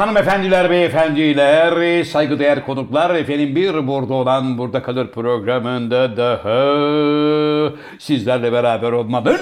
hanımefendiler, beyefendiler, saygıdeğer konuklar, efendim bir burada olan burada kalır programında daha sizlerle beraber olmanın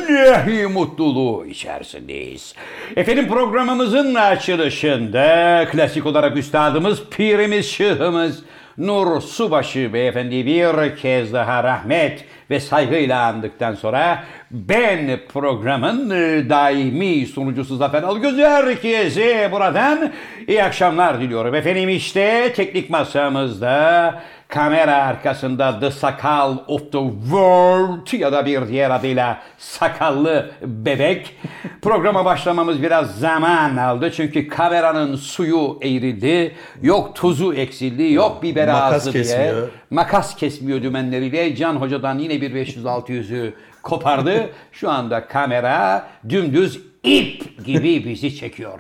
mutluluğu içerisindeyiz. Efendim programımızın açılışında klasik olarak üstadımız, pirimiz, şıhımız, Nur Subaşı beyefendi bir kez daha rahmet ve saygıyla andıktan sonra ben programın e, daimi sunucusu Zafer Algöz herkese buradan iyi akşamlar diliyorum. Efendim işte teknik masamızda kamera arkasında The Sakal of the World ya da bir diğer adıyla Sakallı Bebek. Programa başlamamız biraz zaman aldı çünkü kameranın suyu eğrildi, yok tuzu eksildi, yok biber Makas ağzı diye. kesmiyor. Makas kesmiyor dümenleriyle Can Hoca'dan yine bir 500-600'ü kopardı. Şu anda kamera dümdüz ip gibi bizi çekiyor.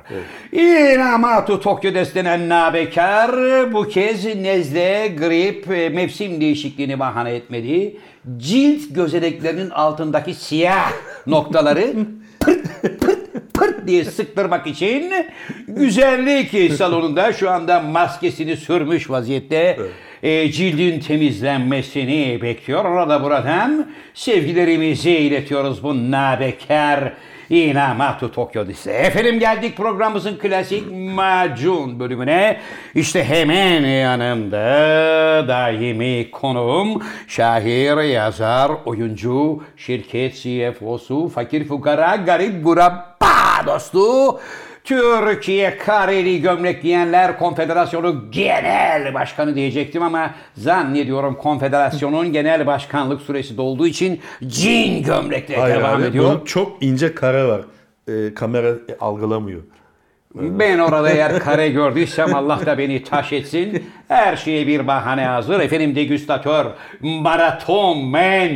İnamatu Tokyo destenen nabekar bu kez nezle, grip, e, mevsim değişikliğini bahane etmedi. Cilt gözeneklerinin altındaki siyah noktaları pırt pırt pırt diye sıktırmak için güzellik salonunda şu anda maskesini sürmüş vaziyette e, cildin temizlenmesini bekliyor. Orada buradan sevgilerimizi iletiyoruz bu nabekar İnamatu Tokyo dizisi. Efendim geldik programımızın klasik macun bölümüne. İşte hemen yanımda daimi konuğum, şair, yazar, oyuncu, şirket CFO'su, fakir fukara, garip gurabba dostu, Türkiye Kareli Gömlek Giyenler Konfederasyonu Genel Başkanı diyecektim ama zannediyorum konfederasyonun genel başkanlık süresi dolduğu için cin gömlekle Hayır devam abi, ediyor. bunun çok ince kare var. Ee, kamera algılamıyor. Ben orada eğer kare gördüysem Allah da beni taş etsin. Her şeye bir bahane hazır. Efendim degüstatör, maraton man.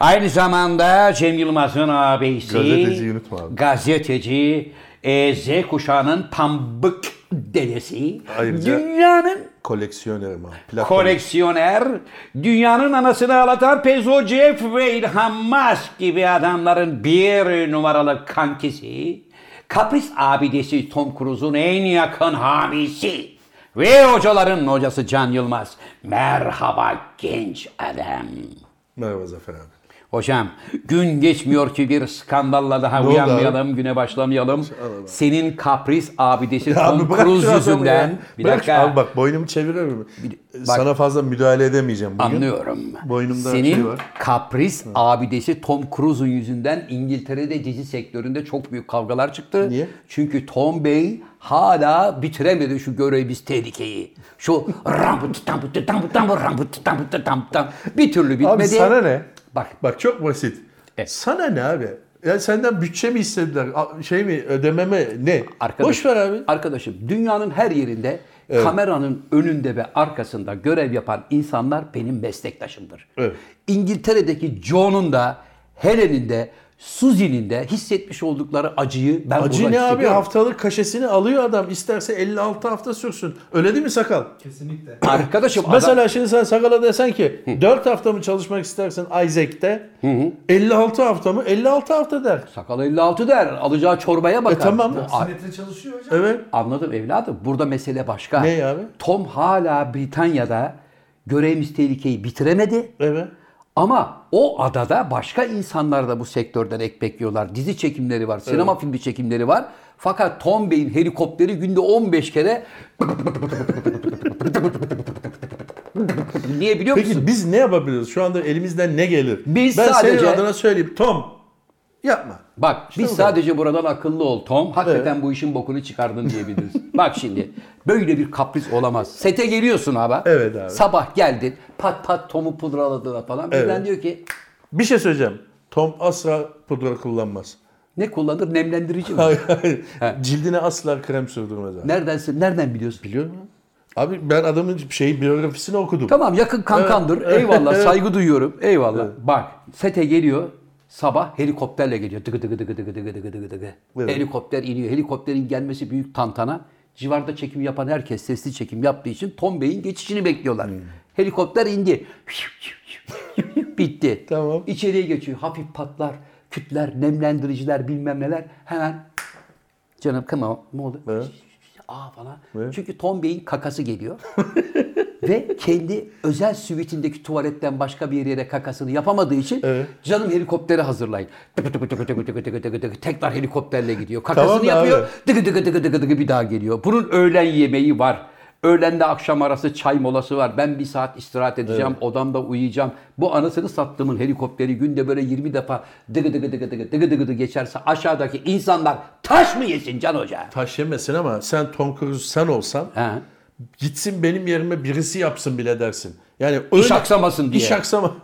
Aynı zamanda Cem Yılmaz'ın ağabeyisi. Gazeteciyi unutma abi. Gazeteci, e, Z kuşağının pambık dedesi. Ayrıca- Dünyanın Koleksiyonerim abi. Plak koleksiyoner, dünyanın anasını ağlatan Pezo Jeff ve İlhan Musk gibi adamların bir numaralı kankisi, kapris abidesi Tom Cruise'un en yakın hamisi ve hocaların hocası Can Yılmaz. Merhaba genç adam. Merhaba Zafer abi. Hocam gün geçmiyor ki bir skandalla daha Ne uyanmayalım, güne başlamayalım. Senin kapris abidesi Tom Cruise yüzünden. ya. Bir Bırak dakika. Abi bak boynumu çeviriyorum. Sana fazla müdahale edemeyeceğim bugün. Anlıyorum. Boynumda Senin şey var. kapris abidesi Tom Cruise'un yüzünden İngiltere'de dizi sektöründe çok büyük kavgalar çıktı. Niye? Çünkü Tom Bey hala bitiremedi şu görev biz tehlikeyi. Şu rambut tambut tambut tambut rambut tambut tambut tam bir türlü bitmedi. Abi sana ne? Bak Bak çok basit. Sana ne abi? Ya senden bütçe mi istediler? Şey mi ödememe ne? Arkadaş, Boş ver abi. Arkadaşım dünyanın her yerinde kameranın önünde ve arkasında görev yapan insanlar benim meslektaşımdır. Evet. İngiltere'deki John'un da Helen'in de Susie'nin de hissetmiş oldukları acıyı ben Acı burada ne abi? Haftalık kaşesini alıyor adam. İsterse 56 hafta sürsün. Öyle değil mi sakal? Kesinlikle. Arkadaşım Mesela adam, şimdi sen sakala desen ki 4 hafta mı çalışmak istersin Isaac'te? 56 hafta mı? 56 hafta der. sakal 56 der. Alacağı çorbaya bakar. E tamam. Simetre çalışıyor hocam. Evet. Anladım evladım. Burada mesele başka. Ne abi? Tom hala Britanya'da görevimiz tehlikeyi bitiremedi. Evet. Ama o adada başka insanlar da bu sektörden ekmek yiyorlar. Dizi çekimleri var, sinema filmi çekimleri var. Fakat Tom Bey'in helikopteri günde 15 kere Niye biliyor musun? Peki biz ne yapabiliriz? Şu anda elimizden ne gelir? Biz ben sadece- senin adına söyleyeyim. Tom yapma. Bak biz bu kadar. sadece buradan akıllı ol Tom. Hakikaten bu işin bokunu çıkardın diyebiliriz. Bak şimdi böyle bir kapris olamaz. Sete geliyorsun abi. Evet abi. Sabah geldin pat pat Tom'u pudraladılar falan. Birden Evet. diyor ki Bir şey söyleyeceğim. Tom asla pudra kullanmaz. ne kullanır? Nemlendirici mi? Hayır hayır. Cildine asla krem sürdürmez abi. Nereden, nereden biliyorsun? Biliyor musun? Abi ben adamın şey biyografisini okudum. Tamam yakın kankandır. Eyvallah saygı duyuyorum. Eyvallah. Bak sete geliyor. Sabah helikopterle geliyor. Dıgı dıgı dıgı dıgı dıgı dıgı dıgı dıgı. Evet. Helikopter iniyor. Helikopterin gelmesi büyük tantana. Civarda çekim yapan herkes sesli çekim yaptığı için Tom Bey'in geçişini bekliyorlar. Helikopter indi. Bitti. Tamam. İçeriye geçiyor. Hafif patlar, kütler, nemlendiriciler bilmem neler. Hemen canım on. Ne oldu? Evet. aa falan. Ne? Çünkü Tom Bey'in kakası geliyor. Ve kendi özel süvitindeki tuvaletten başka bir yere kakasını yapamadığı için Evet. canım helikopteri hazırlayın. Tekrar helikopterle gidiyor. Kakasını Tamam yapıyor. Tıkı tıkı tıkı tıkı tıkı bir daha geliyor. Bunun öğlen yemeği var. Öğlenle akşam arası çay molası var. Ben bir saat istirahat edeceğim. Odamda uyuyacağım. Bu anasını sattığımın helikopteri günde böyle 20 defa dıgı dıgı dıgı dıgı dıgı dıgı dıgı geçerse aşağıdaki insanlar taş mı yesin Can Hoca? Taş yemesin ama sen Tom Cruise sen olsan He. Gitsin benim yerime birisi yapsın bile dersin. Yani İş öyle- aksamasın diye. İş aksama.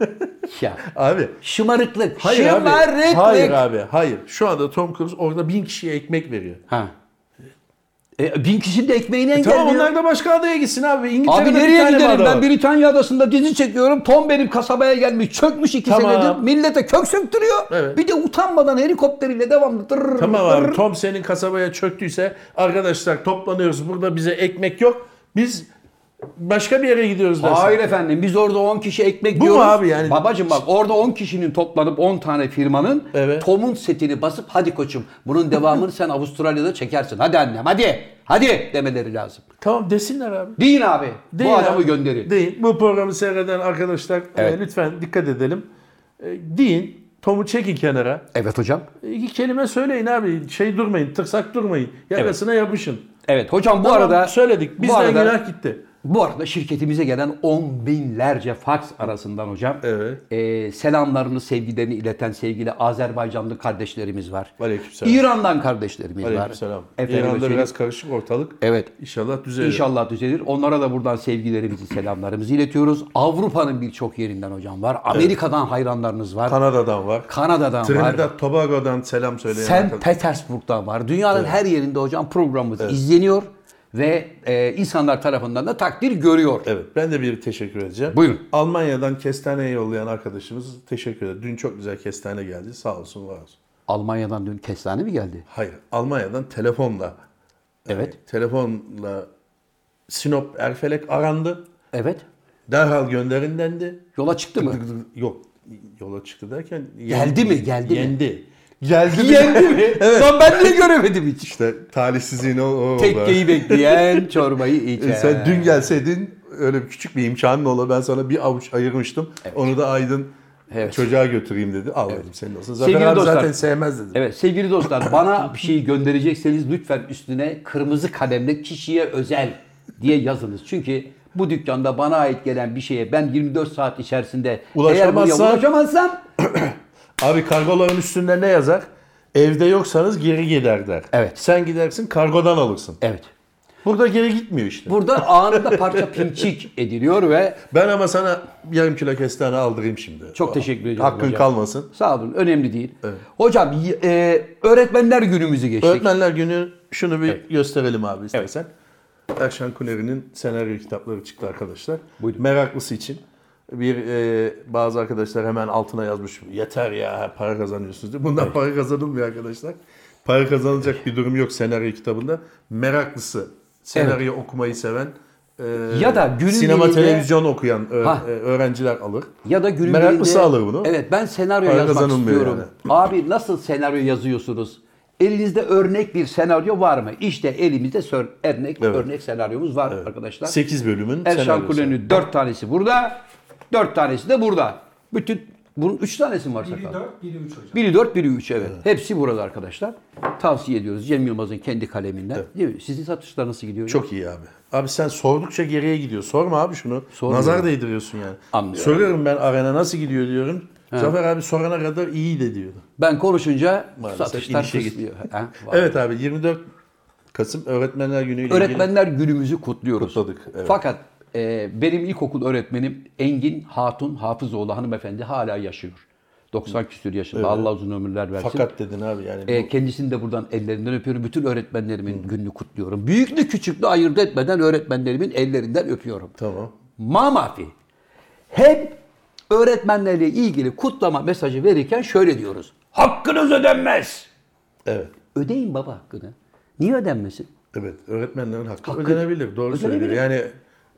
Ya. abi. Şımarıklık. Hayır abi. Şımarıklık. Hayır abi. Hayır. Şu anda Tom Cruise orada bin kişiye ekmek veriyor. Ha. E, bin kişinin de ekmeğini engelliyor. Tamam onlar da başka adaya gitsin abi. İngiltere'de Abi nereye ada Ben. Britanya adasında dizi çekiyorum. Tom benim kasabaya gelmiş. Çökmüş iki Tamam. senedir. Millete kök söktürüyor. Evet. Bir de utanmadan helikopteriyle devamlı. Tırr, Tamam abi Tom senin kasabaya çöktüyse arkadaşlar toplanıyoruz. Burada bize ekmek yok. Biz başka bir yere gidiyoruz dersin. Hayır efendim biz orada 10 kişi ekmek Bu yiyoruz. abi yani? Babacım bak orada 10 kişinin toplanıp 10 tane firmanın Evet. Tom'un setini basıp hadi koçum bunun devamını sen Avustralya'da çekersin. Hadi annem hadi. Hadi demeleri lazım. Tamam desinler abi. Deyin abi. Deyin bu adamı abi. gönderin. Deyin. Bu programı seyreden arkadaşlar Evet. e, lütfen dikkat edelim. E, deyin. Tom'u çekin kenara. Evet hocam. E, İki kelime söyleyin abi. Şey durmayın. Tırsak durmayın. Yakasına yapışın. Evet hocam bu Tamam, arada söyledik. Bizden arada- günah gitti. Bu arada şirketimize gelen on binlerce faks arasından hocam Evet. e, selamlarını, sevgilerini ileten sevgili Azerbaycanlı kardeşlerimiz var. Aleykümselam. İran'dan kardeşlerimiz var. Aleykümselam. İran'da biraz karışık ortalık. Evet. İnşallah düzelir. İnşallah düzelir. Onlara da buradan sevgilerimizi, selamlarımızı iletiyoruz. Avrupa'nın birçok yerinden hocam var. Amerika'dan hayranlarınız var. Kanada'dan var. Kanada'dan var. Trinidad Tobago'dan selam söyleyen arkadaşlar. Petersburg'dan var. Dünyanın her yerinde hocam programımız izleniyor ve e, insanlar tarafından da takdir görüyor. Evet ben de bir teşekkür edeceğim. Buyurun. Almanya'dan kestane yollayan arkadaşımız teşekkür ederim. Dün çok güzel kestane geldi. Sağ olsun var olsun. Almanya'dan dün kestane mi geldi? Hayır Almanya'dan telefonla Evet. telefonla Sinop Erfelek arandı. Evet. Derhal gönderin dendi. Yola çıktı mı? Yok yola çıktı derken Geldi mi? Geldi mi? yendi. Geldi mi? Yendi mi? Lan ben niye göremedim hiç? İşte talihsizliğin o, o. Tekkeyi bekleyen çorbayı. E, Sen dün gelseydin öyle bir küçük bir imkanın ola ben sana bir avuç ayırmıştım. Onu da Aydın Evet. çocuğa götüreyim dedi. Al dedim senin olsun. Zafer Sevgili abi dostlar- zaten sevmez dedim. Evet sevgili dostlar bana bir şey gönderecekseniz lütfen üstüne kırmızı kalemle kişiye özel diye yazınız. Çünkü bu dükkanda bana ait gelen bir şeye ben 24 saat içerisinde eğer ulaşamazsam Abi kargoların üstünde ne yazar? Evde yoksanız geri gider der. Evet. Sen gidersin kargodan alırsın. evet. Burada geri gitmiyor işte. Burada anında parça pinçik ediliyor ve Ben ama sana yarım kilo kestane aldırayım şimdi. Çok teşekkür ediyorum Hakkın hocam. kalmasın. sağ olun önemli değil. Hocam y- e, öğretmenler günümüzü geçtik. Öğretmenler günü şunu bir gösterelim abi istersen. Erşan Kuneri'nin senaryo kitapları çıktı arkadaşlar. Buyurun. Meraklısı için. Bir e, bazı arkadaşlar hemen altına yazmış. Yeter ya para kazanıyorsunuz diye. Bundan para kazanılmıyor arkadaşlar. Para kazanılacak bir durum yok senaryo kitabında. Meraklısı, senaryo okumayı seven, e, Ya da günün sinema birinde- televizyon okuyan ö- Ha. e, öğrenciler alır. Ya da günün Meraklısı birinde- alır bunu. Evet ben senaryo Para yazmak istiyorum. Abi nasıl senaryo yazıyorsunuz? Elinizde örnek bir senaryo var mı? İşte elimizde örnek Evet. örnek senaryomuz var arkadaşlar. 8 bölümün Erşan senaryosu. Kulen'in 4 tanesi burada, 4 tanesi de burada. Bütün bunun 3 tanesi mi var Biri sakal? 4, biri 3 hocam. Biri 4, biri 3 evet. Hepsi burada arkadaşlar. Tavsiye ediyoruz Cem Yılmaz'ın kendi kaleminden. Değil mi? Sizin satışlar nasıl gidiyor? Çok iyi abi. Abi sen sordukça geriye gidiyor. Sorma abi şunu. Sormuyorum. Nazar değdiriyorsun yani. Anlıyorum. Soruyorum ben arena nasıl gidiyor diyorum. Zafer abi sorana kadar iyi de diyor. Ben konuşunca Maalesef satışlar var. Evet abi 24 Kasım Öğretmenler Günü ile ilgili. Öğretmenler günümüzü kutluyoruz. Kutladık, evet. Fakat e, benim ilkokul öğretmenim Engin Hatun Hafızoğlu hanımefendi hala yaşıyor. 90 küsür yaşında. Allah uzun ömürler versin. Fakat dedin abi yani. bu- E, kendisini de buradan ellerinden öpüyorum. Bütün öğretmenlerimin gününü kutluyorum. Büyüklü küçüklü ayırt etmeden öğretmenlerimin ellerinden öpüyorum. Tamam. Mamafi. Hep öğretmenlerle ilgili kutlama mesajı verirken şöyle diyoruz. Hakkınız ödenmez. Evet. Ödeyin baba hakkını. Niye ödenmesin? Evet. Öğretmenlerin hakkı, Hakkı- ödenebilir. Doğru Ödenebilir. söylüyor. Yani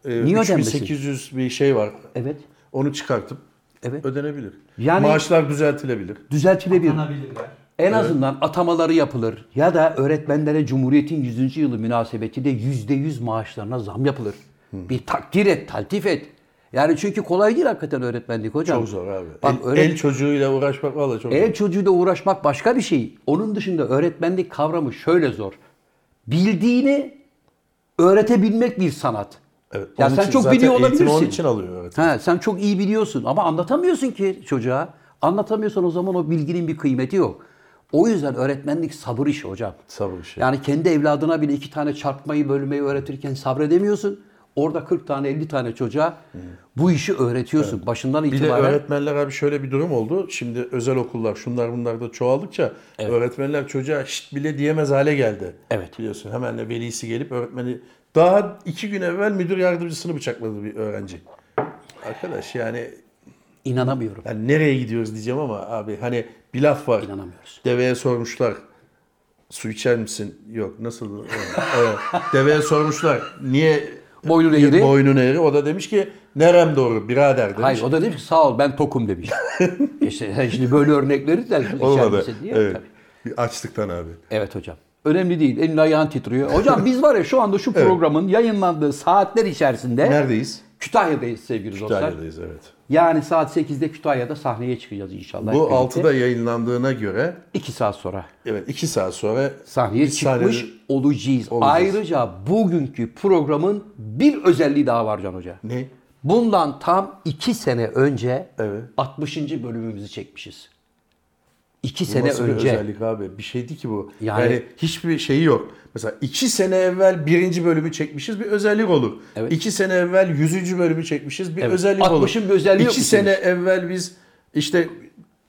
e, Niye 3800 bir şey var. Evet. Onu çıkartıp Evet. ödenebilir. Yani- Maaşlar düzeltilebilir. Düzeltilebilir. Atanabilirler. En azından atamaları yapılır ya da öğretmenlere Cumhuriyet'in 100. yılı münasebetiyle %100 maaşlarına zam yapılır. Bir takdir et, taltif et. Yani çünkü kolay değil hakikaten öğretmenlik hocam. Çok zor abi. Bak, el, öğret- el çocuğuyla uğraşmak vallahi çok zor. El çocuğuyla uğraşmak başka bir şey. Onun dışında öğretmenlik kavramı şöyle zor. Bildiğini öğretebilmek bir sanat. Evet, Ya sen çok biliyor olabilirsin. onun için alıyor öğretmen. Ha, sen çok iyi biliyorsun ama anlatamıyorsun ki çocuğa. Anlatamıyorsan o zaman o bilginin bir kıymeti yok. O yüzden öğretmenlik sabır işi hocam. Sabır işi. Yani kendi evladına bile iki tane çarpmayı bölmeyi öğretirken sabredemiyorsun. Orada 40 tane 50 tane çocuğa bu işi öğretiyorsun. Başından Bir de itibaren. öğretmenler abi şöyle bir durum oldu. Şimdi özel okullar şunlar bunlar da çoğaldıkça öğretmenler çocuğa şit bile diyemez hale geldi. Evet. Biliyorsun hemen de velisi gelip öğretmeni daha iki gün evvel müdür yardımcısını bıçakladı bir öğrenci. Arkadaş yani İnanamıyorum. yani nereye gidiyoruz diyeceğim ama abi hani bir laf var. İnanamıyoruz. Deveye sormuşlar. Su içer misin? Yok. Nasıl? evet. Deveye sormuşlar. Niye Boynun eğri. boynun eğri? O da demiş ki nerem doğru birader demiş. Hayır o da demiş ki sağ ol ben tokum demiş. işte şimdi böyle örnekleri de Olmadı. misin diye. Evet. Tabii. Bir açlıktan abi. Evet hocam. Önemli değil. Elin ayağın titriyor. Hocam biz var ya şu anda şu programın yayınlandığı saatler içerisinde Neredeyiz? Kütahya'dayız sevgili dostlar. Kütahya'dayız evet. Yani saat 8'de Kütahya'da sahneye çıkacağız inşallah. Bu birlikte. 6'da yayınlandığına göre 2 saat sonra evet 2 saat sonra sahneye çıkmış sahnede- olacağız. olacağız. Ayrıca bugünkü programın bir özelliği daha var Can Hoca. Ne? Bundan tam 2 sene önce Evet. 60. bölümümüzü çekmişiz. 2 Bu sene nasıl bir önce. özellik abi? Bir şeydi ki bu. Yani- Yani, hiçbir şeyi yok. Mesela iki sene evvel birinci bölümü çekmişiz bir özellik olur. Evet. İki sene evvel yüzüncü bölümü çekmişiz bir Evet. özellik olur. 60'ın bir özelliği yok İki sene senin? evvel biz işte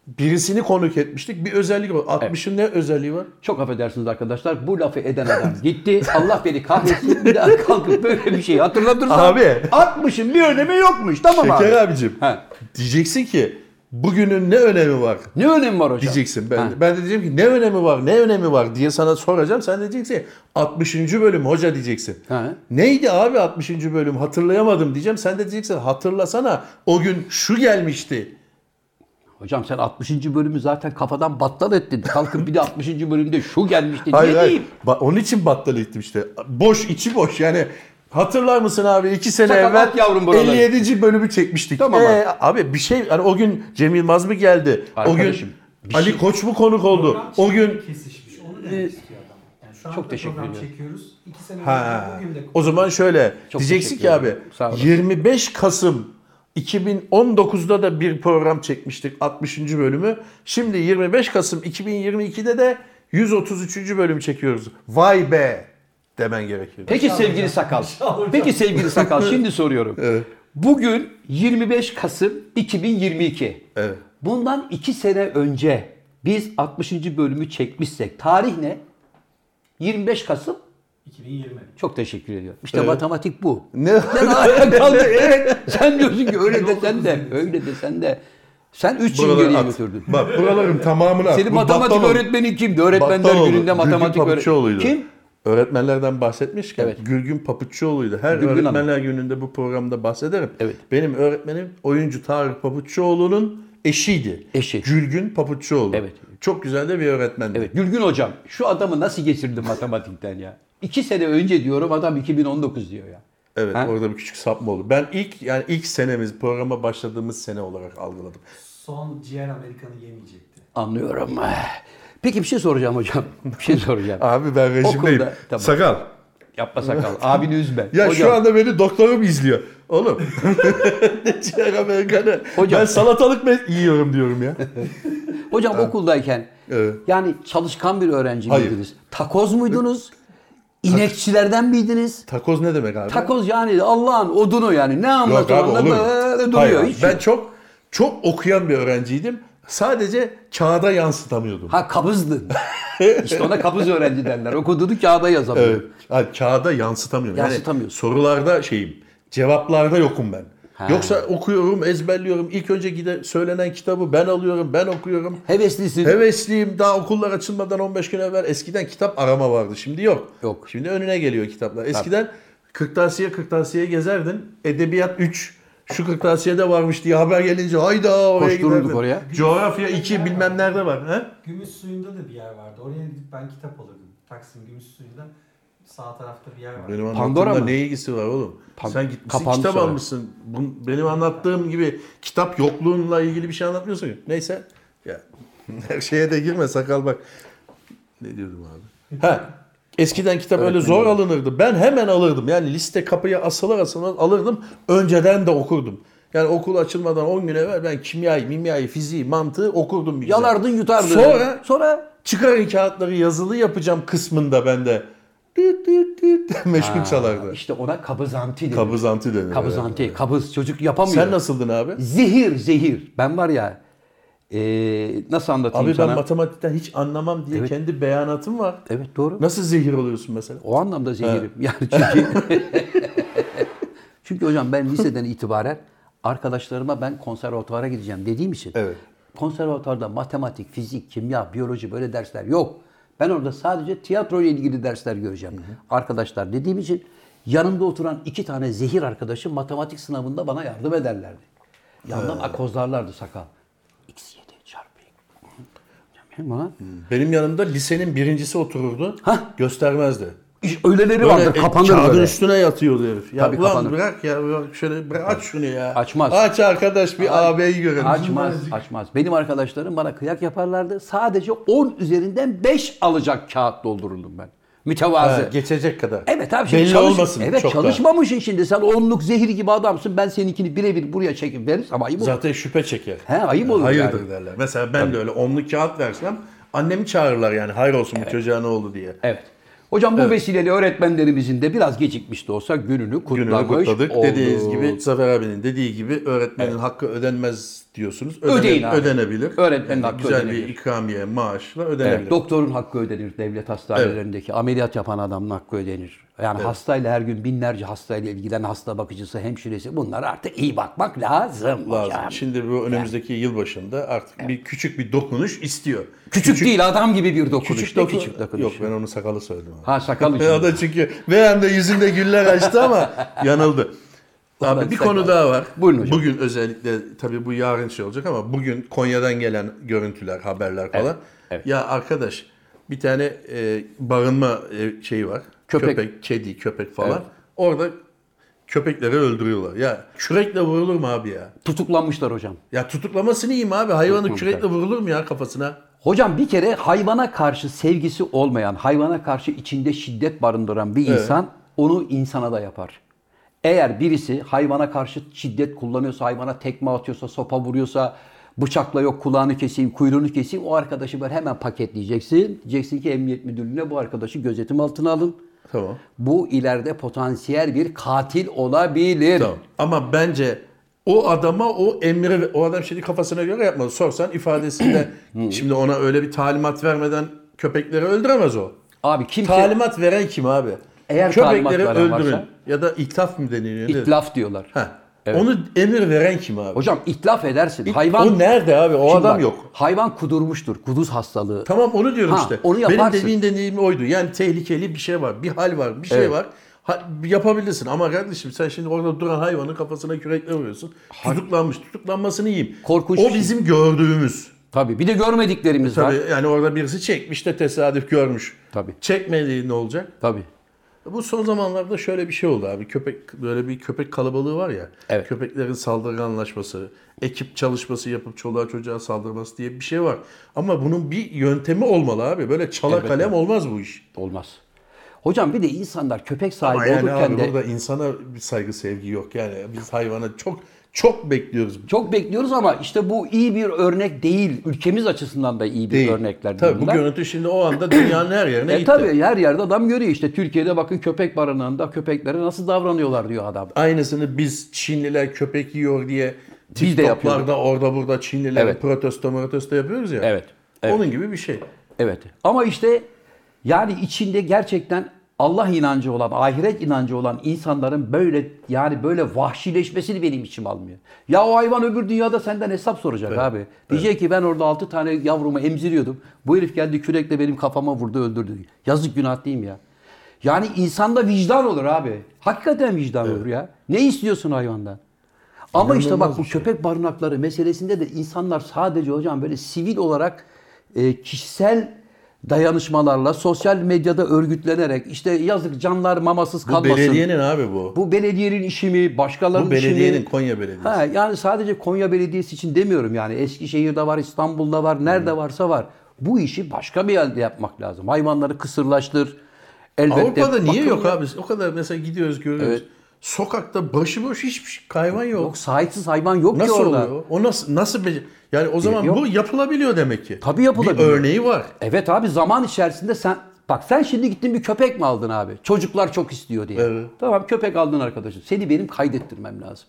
birisini konuk etmiştik bir özellik var. 60'ın ne özelliği var? Çok affedersiniz arkadaşlar. Bu lafı eden adam gitti. Allah beni kahretsin. Bir daha kalkıp böyle bir şey hatırlatırsan. Abi. 60'ın bir önemi yokmuş. Tamam Şeker abi. abicim. Ha. Diyeceksin ki bugünün ne önemi var? Ne önemi var hocam? Diyeceksin. Ben, Ha. ben de diyeceğim ki ne önemi var, ne önemi var diye sana soracağım. Sen de diyeceksin ki 60. bölüm hoca diyeceksin. Ha. Neydi abi 60. bölüm hatırlayamadım diyeceğim. Sen de diyeceksin hatırlasana o gün şu gelmişti. Hocam sen 60. bölümü zaten kafadan battal ettin. Kalkıp bir de 60. bölümde şu gelmişti. Hayır Niye hayır. diyeyim? Ba- onun için battal ettim işte. Boş içi boş yani. Hatırlar mısın abi 2 sene Sakal evvel at yavrum buraları. 57. bölümü çekmiştik. Tamam Ee, abi bir şey hani o gün Cem Yılmaz mı geldi? Arkadaşım, o gün bir Ali şey- Koç mu konuk oldu? Program O gün kesişmiş. Onu demek istiyor adam. Yani şu anda Çok teşekkür program ediyorum. çekiyoruz. İki sene Ha. önce bugün de O zaman şöyle Çok diyeceksin teşekkür ki abi ederim. Sağ olasın. 25 Kasım 2019'da da bir program çekmiştik 60. bölümü. Şimdi 25 Kasım 2022'de de 133. bölümü çekiyoruz. Vay be demen gerekiyor. Peki sevgili Sakal. Peki sevgili Sakal şimdi soruyorum. Bugün 25 Kasım 2022. Evet. Bundan 2 sene önce biz 60. bölümü çekmişsek tarih ne? 25 Kasım 2020. Çok teşekkür ediyorum. İşte Evet. matematik bu. Ne? Sen ayağa kaldı. Evet. Sen diyorsun ki öyle desen de, öyle desen de. Sen 3 yıl geriye at. götürdün. Bak buraların tamamını at. Senin Bu matematik Battaloğlu. öğretmenin kimdi? Öğretmenler gününde matematik öğretmeni. Kim? Öğretmenlerden bahsetmişken Evet. Gülgün Papuççuoğlu'ydu. Her Gülgün Hanım. öğretmenler gününde bu programda bahsederim. Evet. Benim öğretmenim oyuncu Tarık Papuççuoğlu'nun eşiydi. Eşi. Gülgün Papuççuoğlu. Evet. Çok güzel de bir öğretmendi. Evet Gülgün hocam şu adamı nasıl geçirdin matematikten ya? 2 sene önce diyorum adam 2019 diyor ya. Evet, Ha? orada bir küçük sapma oldu. Ben ilk yani ilk senemiz programa başladığımız sene olarak algıladım. Son ciğer Amerikan'ı yemeyecekti. Anlıyorum. Peki bir şey soracağım hocam. Bir şey soracağım. Abi ben rejimdeyim. Okulda- tamam. Sakal. Yapma sakal. Abini üzme. Ya hocam, şu anda beni doktorum izliyor. Oğlum. ne ciğer Amerikanı. Hocam. Ben salatalık mı yiyorum diyorum ya. hocam okuldayken Evet. yani çalışkan bir öğrenci Hayır. miydiniz? Takoz muydunuz? İnekçilerden miydiniz? Takoz ne demek abi? Takoz yani Allah'ın odunu yani. Ne Yok anlatır abi olur böyle duruyor. Hayır, Hiç ben yok. çok çok okuyan bir öğrenciydim. Sadece kağıda yansıtamıyordum. Ha kabızdın. işte ona kabız öğrenci derler. Okuduğunu kağıda yazamıyor. Evet. Ha, kağıda yansıtamıyorum. Yani Yansıtamıyorsun. sorularda şeyim, cevaplarda yokum ben. Ha. Yoksa okuyorum, ezberliyorum. İlk önce gide söylenen kitabı ben alıyorum, ben okuyorum. Heveslisin. Hevesliyim. Daha okullar açılmadan 15 gün evvel eskiden kitap arama vardı. Şimdi yok. Yok. Şimdi önüne geliyor kitaplar. Eskiden kırtasiye kırtasiye gezerdin. Edebiyat 3. Şu kırtasiyede varmış diye haber gelince hayda oraya giderdim. oraya. Coğrafya 2 bilmem nerede var. He? Gümüş suyunda da bir yer vardı. Oraya gidip ben kitap alırdım. Taksim Gümüş suyunda sağ tarafta bir yer var. Benim Pandora mı? ne ilgisi var oğlum? Pan- Sen gitmişsin kapandı kitap sonra. almışsın. Bun- benim anlattığım gibi kitap yokluğunla ilgili bir şey anlatmıyorsun. ki. Neyse. Ya her şeye de girme sakal bak. Ne diyordum abi? Ha. Eskiden kitap öyle zor alınırdı. Ben hemen alırdım. Yani liste kapıya asılır asılmaz alırdım. Önceden de okurdum. Yani okul açılmadan 10 gün evvel ben kimyayı, mimyayı, fiziği, mantığı okurdum bir güzel. Yalardın yutardın. Sonra sonra çıkarın kağıtları yazılı yapacağım kısmında bende düt düt düt meşgul çalardı. işte ona kabızanti denir. Kabızantı denir. Kabızanti. Kabız çocuk yapamıyor. Sen nasıldın abi? Zehir zehir. Ben var ya eee, nasıl anlatayım Abi sana? ben matematikten hiç anlamam diye Evet. kendi beyanatım var. Evet doğru. Nasıl zehir oluyorsun mesela? O anlamda zehirim. Yani çünkü çünkü hocam ben liseden itibaren arkadaşlarıma ben konservatuvara gideceğim dediğim için Evet. konservatuvarda matematik, fizik, kimya, biyoloji böyle dersler yok. Ben orada sadece tiyatro ile ilgili dersler göreceğim. Arkadaşlar dediğim için yanımda oturan iki tane zehir arkadaşım matematik sınavında bana yardım ederlerdi. Yandan akozlarlardı sakal. X7 çarpı. Bana Benim yanımda lisenin birincisi otururdu. Hah. Göstermezdi. Öyleleri Böyle vardır e, kapanır kağıdın böyle. üstüne yatıyordu herif. Ya Tabii ulan kapanır. bırak ya bırak şöyle bırak aç şunu ya. Açmaz. Aç arkadaş bir ağabeyi görelim. Açmaz, açmaz. Benim arkadaşlarım bana kıyak yaparlardı. Sadece 10 üzerinden 5 alacak kağıt doldururdum ben. Mütevazı. Ha, geçecek kadar. Evet abi şimdi Belli çalış- olmasın. Evet çok da. çalışmamışsın şimdi. Sen onluk zehir gibi adamsın. Ben seninkini birebir buraya çekip veririz ama ayıp olur. Zaten şüphe çeker. He, ayıp olur Hayırdır yani. derler. Mesela ben de öyle onluk kağıt versem annemi çağırırlar yani hayır olsun bu çocuğa ne oldu diye. Evet. Hocam bu vesileyle öğretmenlerimizin de biraz gecikmiş de olsa gününü kutlamış Gününü kutladık. olduk. Dediğiniz gibi Zafer abinin dediği gibi öğretmenin hakkı ödenmez diyorsunuz. Ödeyin abi. Ödenebilir. Öğretmenin hakkı Güzel ödenebilir. bir ikramiye, maaşla ödenebilir. Evet, doktorun hakkı ödenir devlet hastanelerindeki. Ameliyat yapan adamın hakkı ödenir. Yani hastayla her gün binlerce hastayla ilgilenen hasta bakıcısı, hemşiresi bunlar artık iyi bakmak lazım, Lazım. hocam. Şimdi bu önümüzdeki yılbaşında artık bir küçük bir dokunuş istiyor. Küçük, değil adam gibi bir dokunuş. Küçük dokun- küçük dokunuş. Yok ben onu sakalı söyledim. abi. Ha sakal için. o da çünkü bir anda yüzünde güller açtı ama yanıldı. Abi bir konu daha var. Buyurun hocam. Bugün özellikle tabii bu yarın şey olacak ama bugün Konya'dan gelen görüntüler, haberler falan. evet. Ya arkadaş bir tane e, barınma e, şeyi var. Köpek. Köpek, kedi, köpek falan. Evet. Orada köpekleri öldürüyorlar. Ya kürekle vurulur mu abi ya? Tutuklanmışlar hocam. Ya tutuklamasını yiyeyim abi. Hayvanı kürekle vurulur mu ya kafasına? Hocam bir kere hayvana karşı sevgisi olmayan, hayvana karşı içinde şiddet barındıran bir insan onu insana da yapar. Eğer birisi hayvana karşı şiddet kullanıyorsa, hayvana tekme atıyorsa, sopa vuruyorsa, bıçakla yok kulağını keseyim, kuyruğunu keseyim o arkadaşı böyle hemen paketleyeceksin. Diyeceksin ki emniyet müdürlüğüne bu arkadaşı gözetim altına alın. Tamam. Bu ileride potansiyel bir katil olabilir. Tamam. Ama bence o adama o emri o adam şimdi kafasına göre yapmadı. Sorsan ifadesinde şimdi ona öyle bir talimat vermeden köpekleri öldüremez o. Abi kimse Talimat veren kim abi? Eğer köpekleri öldürün varsa- ya da itlaf mı deniliyor? itlaf diyorlar. Heh. Onu emir veren kim abi? Hocam itlaf edersin. Hayvan o nerede abi? O adam bak, yok. Hayvan kudurmuştur. Kuduz hastalığı. Tamam onu diyorum Ha, işte. onu Benim yaparsın. dediğim dediğim oydu. Yani tehlikeli bir şey var. Bir hal var. Bir şey Evet. var. Ha, yapabilirsin ama kardeşim sen şimdi orada duran hayvanın kafasına kürekle vuruyorsun. Tutuklanmış. Tutuklanmasını yiyeyim. Korkunç O şey. bizim gördüğümüz. Tabii. Bir de görmediklerimiz var. Tabii yani orada birisi çekmiş de tesadüf görmüş. Tabii. Çekmediği ne olacak? Tabii. Bu son zamanlarda şöyle bir şey oldu abi. Köpek böyle bir köpek kalabalığı var ya. Evet. Köpeklerin saldırganlaşması, ekip çalışması yapıp çoluğa çocuğa saldırması diye bir şey var. Ama bunun bir yöntemi olmalı abi. Böyle çala Elbette. kalem olmaz bu iş. Olmaz. Hocam bir de insanlar köpek sahibi Ama yani olurken abi de burada insana bir saygı sevgi yok. Yani biz hayvana çok çok bekliyoruz. çok bekliyoruz ama işte bu iyi bir örnek değil. Ülkemiz açısından da iyi bir Değil. örnekler Tabii bu görüntü şimdi o anda dünyanın her yerine E gitti. tabii her yerde adam görüyor işte. Türkiye'de bakın köpek barınağında köpeklere nasıl davranıyorlar diyor adam. Aynısını biz Çinliler köpek yiyor diye Biz de yapıyoruz. TikTok'larda orada burada Çinliler Evet. protesto protesto yapıyoruz ya. Evet, evet. Onun gibi bir şey. Evet. Ama işte yani içinde gerçekten Allah inancı olan, ahiret inancı olan insanların böyle yani böyle vahşileşmesini benim içim almıyor. Ya o hayvan öbür dünyada senden hesap soracak abi. Diyecek ki ben orada 6 tane yavrumu emziriyordum. Bu herif geldi kürekle benim kafama vurdu öldürdü. Yazık günah değil mi ya? Yani insanda vicdan olur abi. Hakikaten vicdan olur ya. Ne istiyorsun hayvandan? Ama işte İnanılmaz bak bu şey. köpek barınakları meselesinde de insanlar sadece hocam böyle sivil olarak e, kişisel dayanışmalarla sosyal medyada örgütlenerek işte yazık canlar mamasız Bu kalmasın. belediyenin abi bu. Bu belediyenin işi mi, başkalarının Bu işi mi? belediyenin Konya Belediyesi. Ha, yani sadece Konya Belediyesi için demiyorum yani. Eskişehir'de var, İstanbul'da var, nerede varsa var. Bu işi başka bir yerde yapmak lazım. Hayvanları kısırlaştır. Elbette Avrupa'da niye yok abi? O kadar mesela gidiyoruz görüyoruz. Evet. Sokakta başıboş hiçbir şey- hayvan yok. Yok sahipsiz hayvan yok Nasıl ki orada. oluyor? O nasıl nasıl bece- yani o zaman Yok. bu yapılabiliyor demek ki. Tabii yapılabiliyor. Bir örneği var. Evet abi zaman içerisinde sen bak sen şimdi gittin bir köpek mi aldın abi? Çocuklar çok istiyor diye. Evet. Tamam köpek aldın arkadaşım. Seni benim kaydettirmem lazım.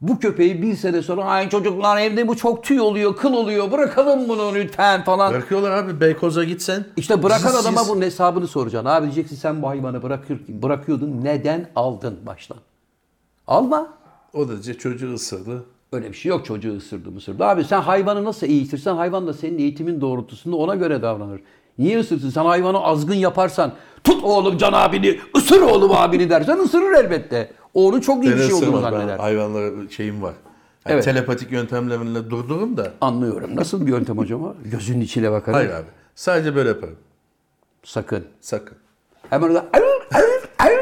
Bu köpeği bir sene sonra ay çocuklar evde bu çok tüy oluyor, kıl oluyor. Bırakalım bunu lütfen falan. Bırakıyorlar abi Beykoz'a gitsen. İşte bırakan siz- adama bunun hesabını soracaksın. Abi diyeceksin sen bu hayvanı bırakır, bırakıyordun. Neden aldın baştan? Alma. O da diyecek çocuğu ısırdı. Öyle bir şey yok çocuğu ısırdı ısırdı. Abi sen hayvanı nasıl eğitirsen hayvan da senin eğitimin doğrultusunda ona göre davranır. Niye ısırsın? Sen hayvanı azgın yaparsan tut oğlum can abini, ısır oğlum abini dersen ısırır elbette. O onun çok iyi bir şey olduğunu zanneder. hayvanlara şeyim var. Yani Evet. Telepatik yöntemlerimle durdururum da. Anlıyorum. Nasıl bir yöntem hocam? Gözünün içine bakarım. Hayır abi. Sadece böyle yaparım. Sakın. Sakın. Hemen orada.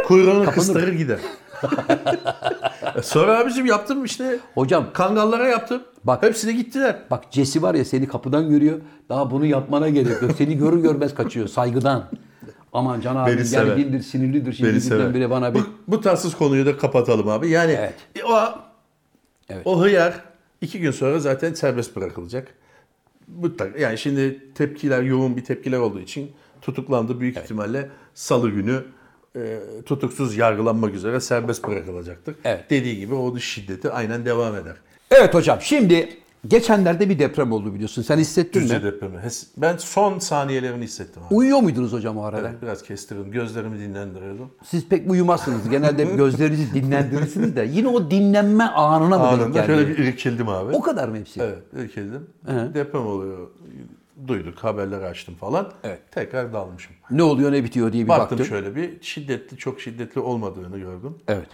Kuyruğunu Kapanır. kıstırır gider. Sonra abicim yaptım işte. Hocam Kangallara yaptım. Bak- Hepsi de gittiler. Bak Cesi var ya seni kapıdan görüyor. Daha bunu yapmana gerek yok. Seni görür görmez kaçıyor saygıdan. Aman Can abi Beni gergindir, sinirlidir. Şimdi Beni sever. bana bir... Bu, bu tatsız konuyu da kapatalım abi. Yani Evet. e, o, Evet. o hıyar iki gün sonra zaten serbest bırakılacak. Mutlaka. Yani şimdi tepkiler, yoğun bir tepkiler olduğu için tutuklandı. Büyük ihtimalle salı günü e, tutuksuz yargılanmak üzere serbest bırakılacaktır. Evet. Dediği gibi o şiddeti aynen devam eder. Evet hocam şimdi geçenlerde bir deprem oldu biliyorsun. Sen hissettin Düzce mi? depremi. Ben son saniyelerini hissettim abi. Uyuyor muydunuz hocam o arada? Evet, biraz kestirdim. Gözlerimi dinlendiriyordum. Siz pek uyumazsınız. Genelde gözlerinizi dinlendirirsiniz de yine o dinlenme anına mı denk Anında geldi? şöyle bir irkildim abi. O kadar mı hepsi? Evet, irkildim. Hı. Deprem oluyor. Duyduk, haberleri açtım falan. Evet. Tekrar dalmışım. Ne oluyor ne bitiyor diye bir Baktım baktım. şöyle bir şiddetli, çok şiddetli olmadığını gördüm. Evet.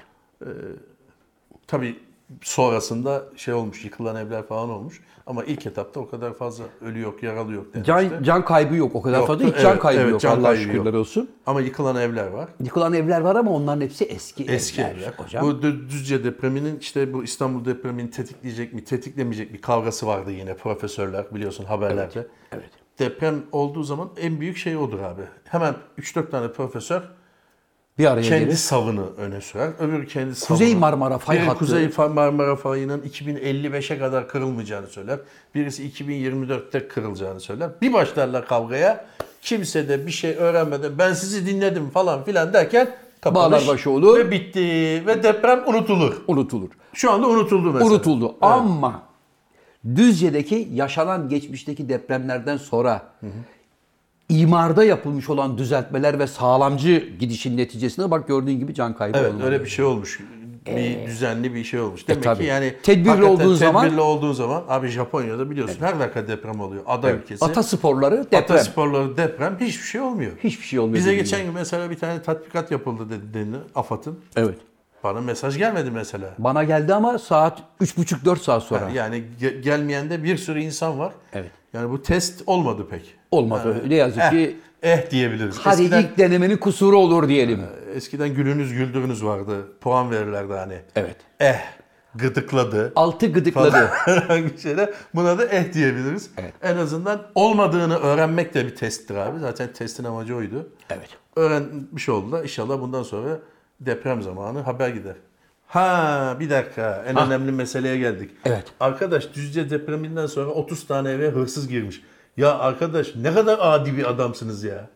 Tabii sonrasında şey olmuş, yıkılan evler falan olmuş. Ama ilk etapta o kadar fazla ölü yok, yaralı yok denmişti. Can, can kaybı yok o kadar Yoktu. fazla. Hiç can Evet, kaybı evet, yok. can Allah kaybı şükürler yok. olsun. Ama yıkılan evler var. Yıkılan evler var ama onların hepsi eski, Eski evler. evler. Hocam. Bu Dü- Düzce depreminin işte bu İstanbul depremini tetikleyecek mi, tetiklemeyecek mi kavgası vardı yine profesörler biliyorsun haberlerde. Evet. Deprem olduğu zaman en büyük şey odur abi. Hemen 3-4 tane profesör Bir araya kendi gelir. savını öne sürer. Öbürü kendi savını. Kuzey Marmara fay hattı. Kuzey Marmara fayının 2055'e kadar kırılmayacağını söyler. Birisi 2024'te kırılacağını söyler. Bir başlarlar kavgaya. Kimse de bir şey öğrenmeden ben sizi dinledim falan filan derken kapanış başı olur. Ve bitti. Ve deprem unutulur. Unutulur. Şu anda unutuldu mesela. Unutuldu. Ama Düzce'deki yaşanan geçmişteki depremlerden sonra imarda yapılmış olan düzeltmeler ve sağlamcı gidişin neticesinde bak gördüğün gibi can kaybı Evet olmadı. öyle bir şey olmuş. Bir düzenli bir şey olmuş. Demek tabii. ki yani Tedbirli olduğun zaman- tedbirli olduğun zaman abi Japonya'da biliyorsun her dakika deprem oluyor. Ada ülkesi. Atasporları deprem. Atasporları deprem hiçbir şey olmuyor. Hiçbir şey olmuyor. Bize geçen gün mesela bir tane tatbikat yapıldı dedi denildi AFAD'ın. Evet. Bana mesaj gelmedi mesela. Bana geldi ama saat 3,5-4 saat sonra. Yani ge- gelmeyen de bir sürü insan var. Evet. Yani bu test olmadı pek. Olmadı. Ne yazık Eh, ki eh diyebiliriz. hadi eskiden, ilk denemenin kusuru olur diyelim. eskiden gülünüz güldürünüz vardı. Puan verirlerdi hani. Evet. Eh gıdıkladı. Altı gıdıkladı. Şeyler. Buna da eh diyebiliriz. Evet. En azından olmadığını öğrenmek de bir testtir abi. Zaten testin amacı oydu. evet. Öğrenmiş oldular. İnşallah bundan sonra deprem zamanı haber gider. Ha bir dakika en önemli meseleye geldik. Evet. Arkadaş Düzce depreminden sonra 30 tane eve hırsız girmiş. Ya arkadaş ne kadar adi bir adamsınız ya.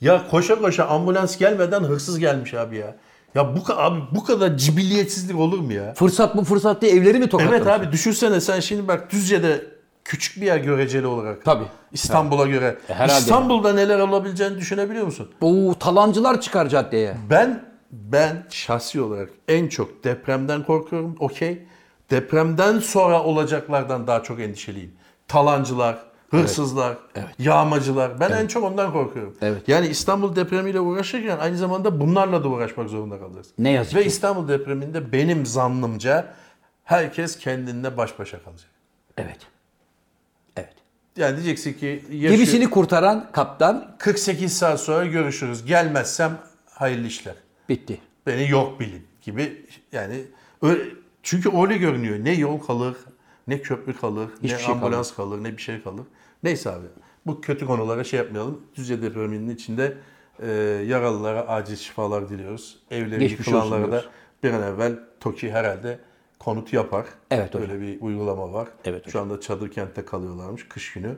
Ya koşa koşa ambulans gelmeden hırsız gelmiş abi ya. Ya bu abi bu kadar cibiliyetsizlik olur mu ya? Fırsat bu fırsat diye evleri mi tokatlamış? Evet abi düşünsene sen şimdi bak Düzce'de küçük bir yer göreceli olarak. Tabii. İstanbul'a göre. E, herhalde. İstanbul'da neler olabileceğini düşünebiliyor musun? Oo, talancılar çıkar caddeye. Ben ben şahsi olarak en çok depremden korkuyorum. Okey. Depremden sonra olacaklardan daha çok endişeliyim. Talancılar, hırsızlar, yağmacılar. Ben en çok ondan korkuyorum. Evet. Yani İstanbul depremiyle uğraşırken aynı zamanda bunlarla da uğraşmak zorunda kalacağız. Ne yazık Ve ki. İstanbul depreminde benim zannımca Herkes kendinle baş başa kalacak. Evet. Evet. Yani diyeceksin ki yaşı- Gemisini kurtaran kaptan 48 saat sonra görüşürüz. Gelmezsem hayırlı işler. bitti. Beni yok bilin gibi yani öyle, çünkü öyle görünüyor. Ne yol kalır, ne köprü kalır, Hiçbir ne şey ambulans kalır, ne bir şey kalır. Neyse abi bu kötü konulara şey yapmayalım. Düzce depreminin içinde e, yaralılara acil şifalar diliyoruz. Evleri Geçmiş yıkılanlara da bir an evvel TOKİ herhalde konut yapar. Evet hocam. Böyle bir uygulama var. Evet Şu anda çadır kentte kalıyorlarmış kış günü.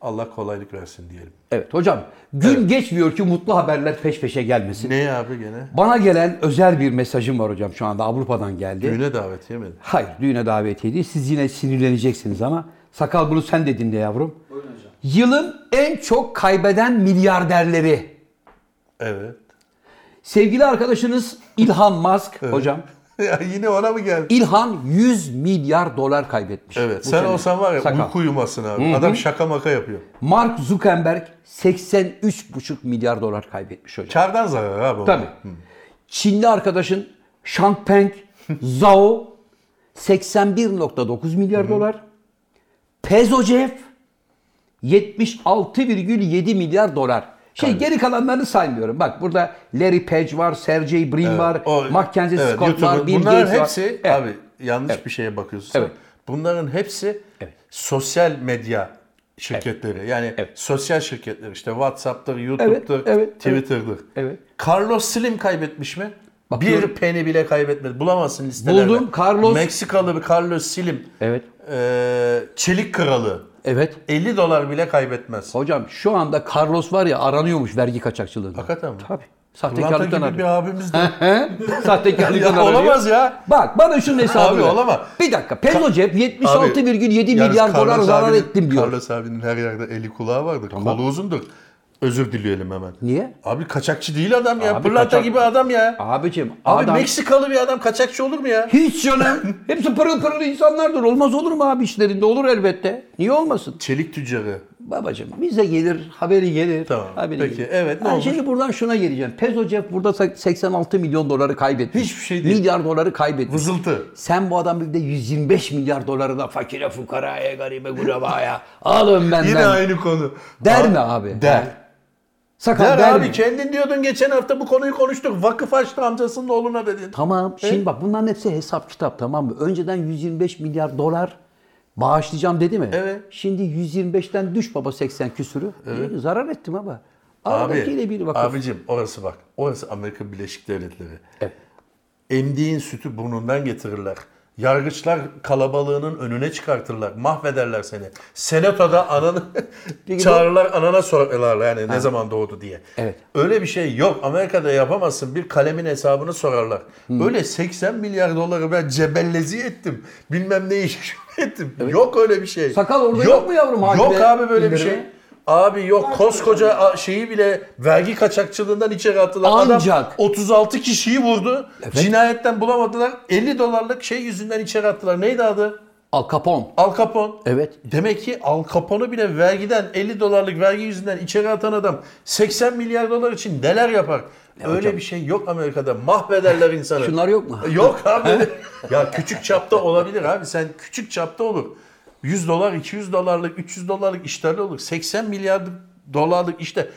Allah kolaylık versin diyelim. Evet hocam gün geçmiyor ki mutlu haberler peş peşe gelmesin. Ne abi gene? Bana gelen özel bir mesajım var hocam şu anda Avrupa'dan geldi. Düğüne davet yemedim. Hayır düğüne davetiye değil. Siz yine sinirleneceksiniz ama sakal bunu sen de dinle yavrum. Buyurun hocam. Yılın en çok kaybeden milyarderleri. Evet. Sevgili arkadaşınız İlhan Musk hocam. Ya yine ona mı geldi? İlhan 100 milyar dolar kaybetmiş. Evet. sen sene. olsan var ya Sakal. uyku uyumasın abi. Adam şaka maka yapıyor. Mark Zuckerberg 83,5 milyar dolar kaybetmiş hocam. Kardan zarar abi. Tabii. Çinli arkadaşın Shangpeng Zhao 81.9 milyar dolar. Pezocev 76,7 milyar dolar. Şey geri kalanlarını saymıyorum. Bak burada Larry Page var, Sergey Brin var, O- Mackenzie evet, Scott var, YouTube'un- Bill Bunların Gates hepsi var. Evet. abi yanlış bir şeye bakıyorsun. Evet. Bunların hepsi Evet. sosyal medya şirketleri. Yani Evet. sosyal şirketler işte WhatsApp'tır, YouTube'dur, Evet, evet, Twitter'dır. Evet. Carlos Slim kaybetmiş mi? Bakıyorum. Bir penny bile kaybetmedi. Bulamazsın listelerde. Buldum, Carlos- Meksikalı bir Carlos Slim. Evet. Ee, çelik kralı. Evet. 50 dolar bile kaybetmez. Hocam şu anda Carlos var ya aranıyormuş vergi kaçakçılığında. Hakikaten mi? Tabii. Sahtekarlıktan gibi bir arıyor. abimiz de. Sahtekarlıktan arıyor. olamaz ya. Bak bana şunun hesabını Abi ver. olamaz. Bir dakika. Pezocev 76,7 Yalnız milyar dolar zarar ettim diyor. Carlos abinin her yerde eli kulağı vardır. Kolu uzundur. Özür dileyelim hemen. Niye? Abi kaçakçı değil adam ya. Abi Pırlanta kaçak- gibi adam ya. Abicim Abi adam... Meksikalı bir adam kaçakçı olur mu ya? Hiç canım. Hepsi pırıl pırıl insanlardır. Olmaz olur mu abi işlerinde? Olur elbette. Niye olmasın? Çelik tüccarı. Babacım bize gelir, haberi gelir. Tamam, Haberi peki, evet, ne ben olmuş? şimdi buradan şuna geleceğim. Pezocev burada 86 milyon doları kaybetmiş. Hiçbir şey değil. Milyar doları kaybetmiş. Vızıltı. Sen bu adam bir de 125 milyar doları da fakire fukaraya, garibe gurabaya alın benden. Yine aynı konu. Der mi abi? Der. Sakal Der, der, abi mi? kendin diyordun geçen hafta bu konuyu konuştuk. Vakıf açtı amcasının oğluna dedin. Tamam. Şimdi bak bunların hepsi hesap kitap tamam mı? Önceden 125 milyar dolar bağışlayacağım dedi mi? Evet. Şimdi 125'ten düş baba 80 küsürü. Evet. Zarar ettim ama. Aradakiyle bir vakıf. abicim orası bak. Orası Amerika Birleşik Devletleri. Evet. Emdiğin sütü burnundan getirirler. Yargıçlar kalabalığının önüne çıkartırlar. Mahvederler seni. Senatoda ananı çağırırlar anana sorarlar yani ne zaman doğdu diye. Evet. Öyle bir şey yok. Amerika'da yapamazsın. Bir kalemin hesabını sorarlar. Öyle 80 milyar doları ben cebellezi ettim. Bilmem ne iş ettim. Yok öyle bir şey. Sakal orada yok mu yavrum Yok abi böyle bir indirimi? şey. Abi yok koskoca a- şeyi bile vergi kaçakçılığından içeri attılar. Ancak- Adam 36 kişiyi vurdu. Cinayetten bulamadılar. 50 dolarlık şey yüzünden içeri attılar. Neydi adı? Al Capone. Al Capone. Evet. Demek ki Al Capone'u bile vergiden 50 dolarlık vergi yüzünden içeri atan adam 80 milyar dolar için neler yapar? Öyle hocam? bir şey yok Amerika'da. Mahvederler insanı. Şunlar yok mu? Yok abi. ya küçük çapta olabilir abi. Sen küçük çapta olur. 100 dolar, 200 dolarlık, 300 dolarlık işlerle olur. 80 milyar dolarlık işte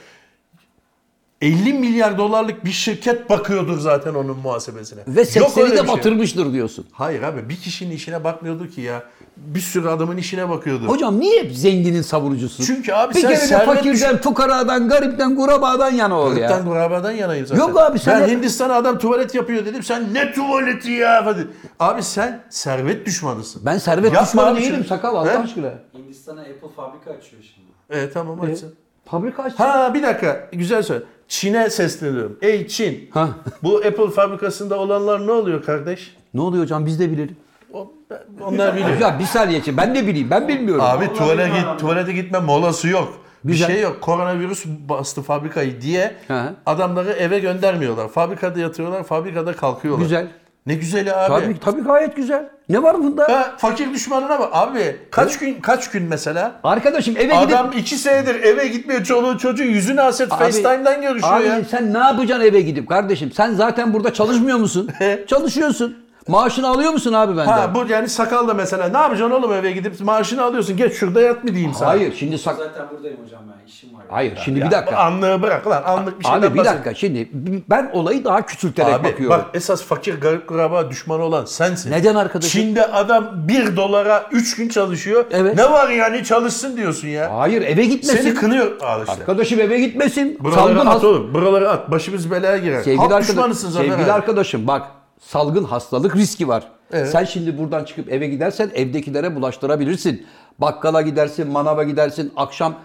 50 milyar dolarlık bir şirket bakıyordur zaten onun muhasebesine. Ve Yok 80'i öyle de şey. batırmıştır diyorsun. Hayır abi bir kişinin işine bakmıyordu ki ya. Bir sürü adamın işine bakıyordu. Hocam niye hep zenginin savunucusun? Çünkü abi bir sen kere de servet fakirden, fukaradan, garipten, gurabadan yana ol ya. Gırttan kurabadan yanayım zaten. Yok abi, sen Ben Hindistan'a adam tuvalet yapıyor dedim. Sen ne tuvaleti ya? Hadi. Abi sen servet düşmanısın. Ben servet Yapma düşmanı değilim sakal Allah He? aşkına. Hindistan'a Apple fabrika açıyor şimdi. Evet tamam açsın. Fabrika açsın. Ha bir dakika güzel söyle. Çin'e sesleniyorum. Ey Çin. Ha. Bu Apple fabrikasında olanlar ne oluyor kardeş? Ne oluyor hocam biz de bilelim. O- Onlar biliyor. Ya bir saniye için ben de bileyim ben bilmiyorum. Abi tuvalete git, tuvalete gitme molası yok. Güzel. Bir şey yok. Koronavirüs bastı fabrikayı diye Hı. adamları eve göndermiyorlar. Fabrikada yatıyorlar, fabrikada kalkıyorlar. Güzel. Ne güzeli abi. Tabii, tabii gayet güzel. Ne var bunda? Ha, fakir düşmanına bak. Abi kaç gün kaç gün mesela? Arkadaşım eve gidip... Adam iki senedir eve gitmiyor. Çoluğu çocuğu yüzüne haset Abi- FaceTime'dan görüşüyor Abi ya. sen ne yapacaksın eve gidip kardeşim? Sen zaten burada çalışmıyor musun? Çalışıyorsun. Maaşını alıyor musun abi benden? Ha bu yani sakal da mesela ne yapacaksın oğlum eve gidip maaşını alıyorsun. Geç şurada yat mı diyeyim sana. Hayır şimdi sak Zaten buradayım hocam ben işim var. Hayır şimdi Ya bir dakika. Anlığı bırak lan anlık bir şeyden Abi bir dakika şimdi ben olayı daha küçülterek Abi bakıyorum. bak esas fakir garip kuraba düşmanı olan sensin. Neden arkadaşım? Çin'de adam 1 dolara 3 gün çalışıyor. Evet. Ne var yani çalışsın diyorsun ya. Hayır eve gitmesin. Seni kınıyor. Al işte. Arkadaşım eve gitmesin. Buraları salgın at has- oğlum. Buraları at. Başımız belaya girer. Sevgili, Halk arkadaş- sevgili abi. arkadaşım bak salgın hastalık riski var. Evet. Sen şimdi buradan çıkıp eve gidersen evdekilere bulaştırabilirsin. Bakkala gidersin, manava gidersin. Akşam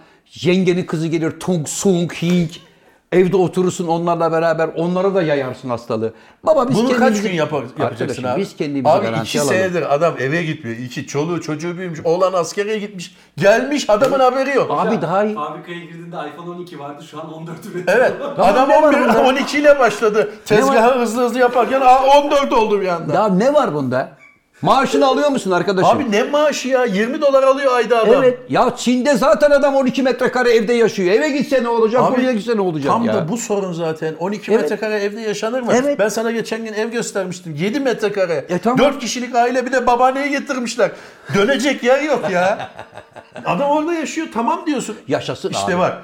yengenin kızı gelir Tung Sung Hing. Evde oturursun onlarla beraber onlara da yayarsın hastalığı. Baba biz Bunu kaç gün yapar, yapacaksın abi? Biz kendimizi Abi iki alalım. senedir adam eve gitmiyor. İki çoluğu çocuğu büyümüş. Oğlan askere gitmiş. Gelmiş adamın haberi yok. Abi daha iyi. Fabrikaya girdiğinde iPhone 12 vardı şu an 14 üretiyor. Evet. Tamam, adam ne var 11, bunda? 12 ile başladı. Tezgahı hızlı hızlı yaparken aa, 14 oldu bir anda. Ya ne var bunda? Maaşını alıyor musun arkadaşım? Abi ne maaşı ya? 20 dolar alıyor ayda adam. Evet. Ya Çin'de zaten adam 12 metrekare evde yaşıyor. Eve gitse ne olacak? Abi, buraya gitse ne olacak Tam ya? da bu sorun zaten. 12 Evet. metrekare evde yaşanır mı? Evet. Ben sana geçen gün ev göstermiştim. 7 metrekare. E, tamam. 4 kişilik aile bir de babaanneyi getirmişler. Dönecek yer yok ya. Adam orada yaşıyor. Tamam diyorsun. Yaşasın İşte abi. bak.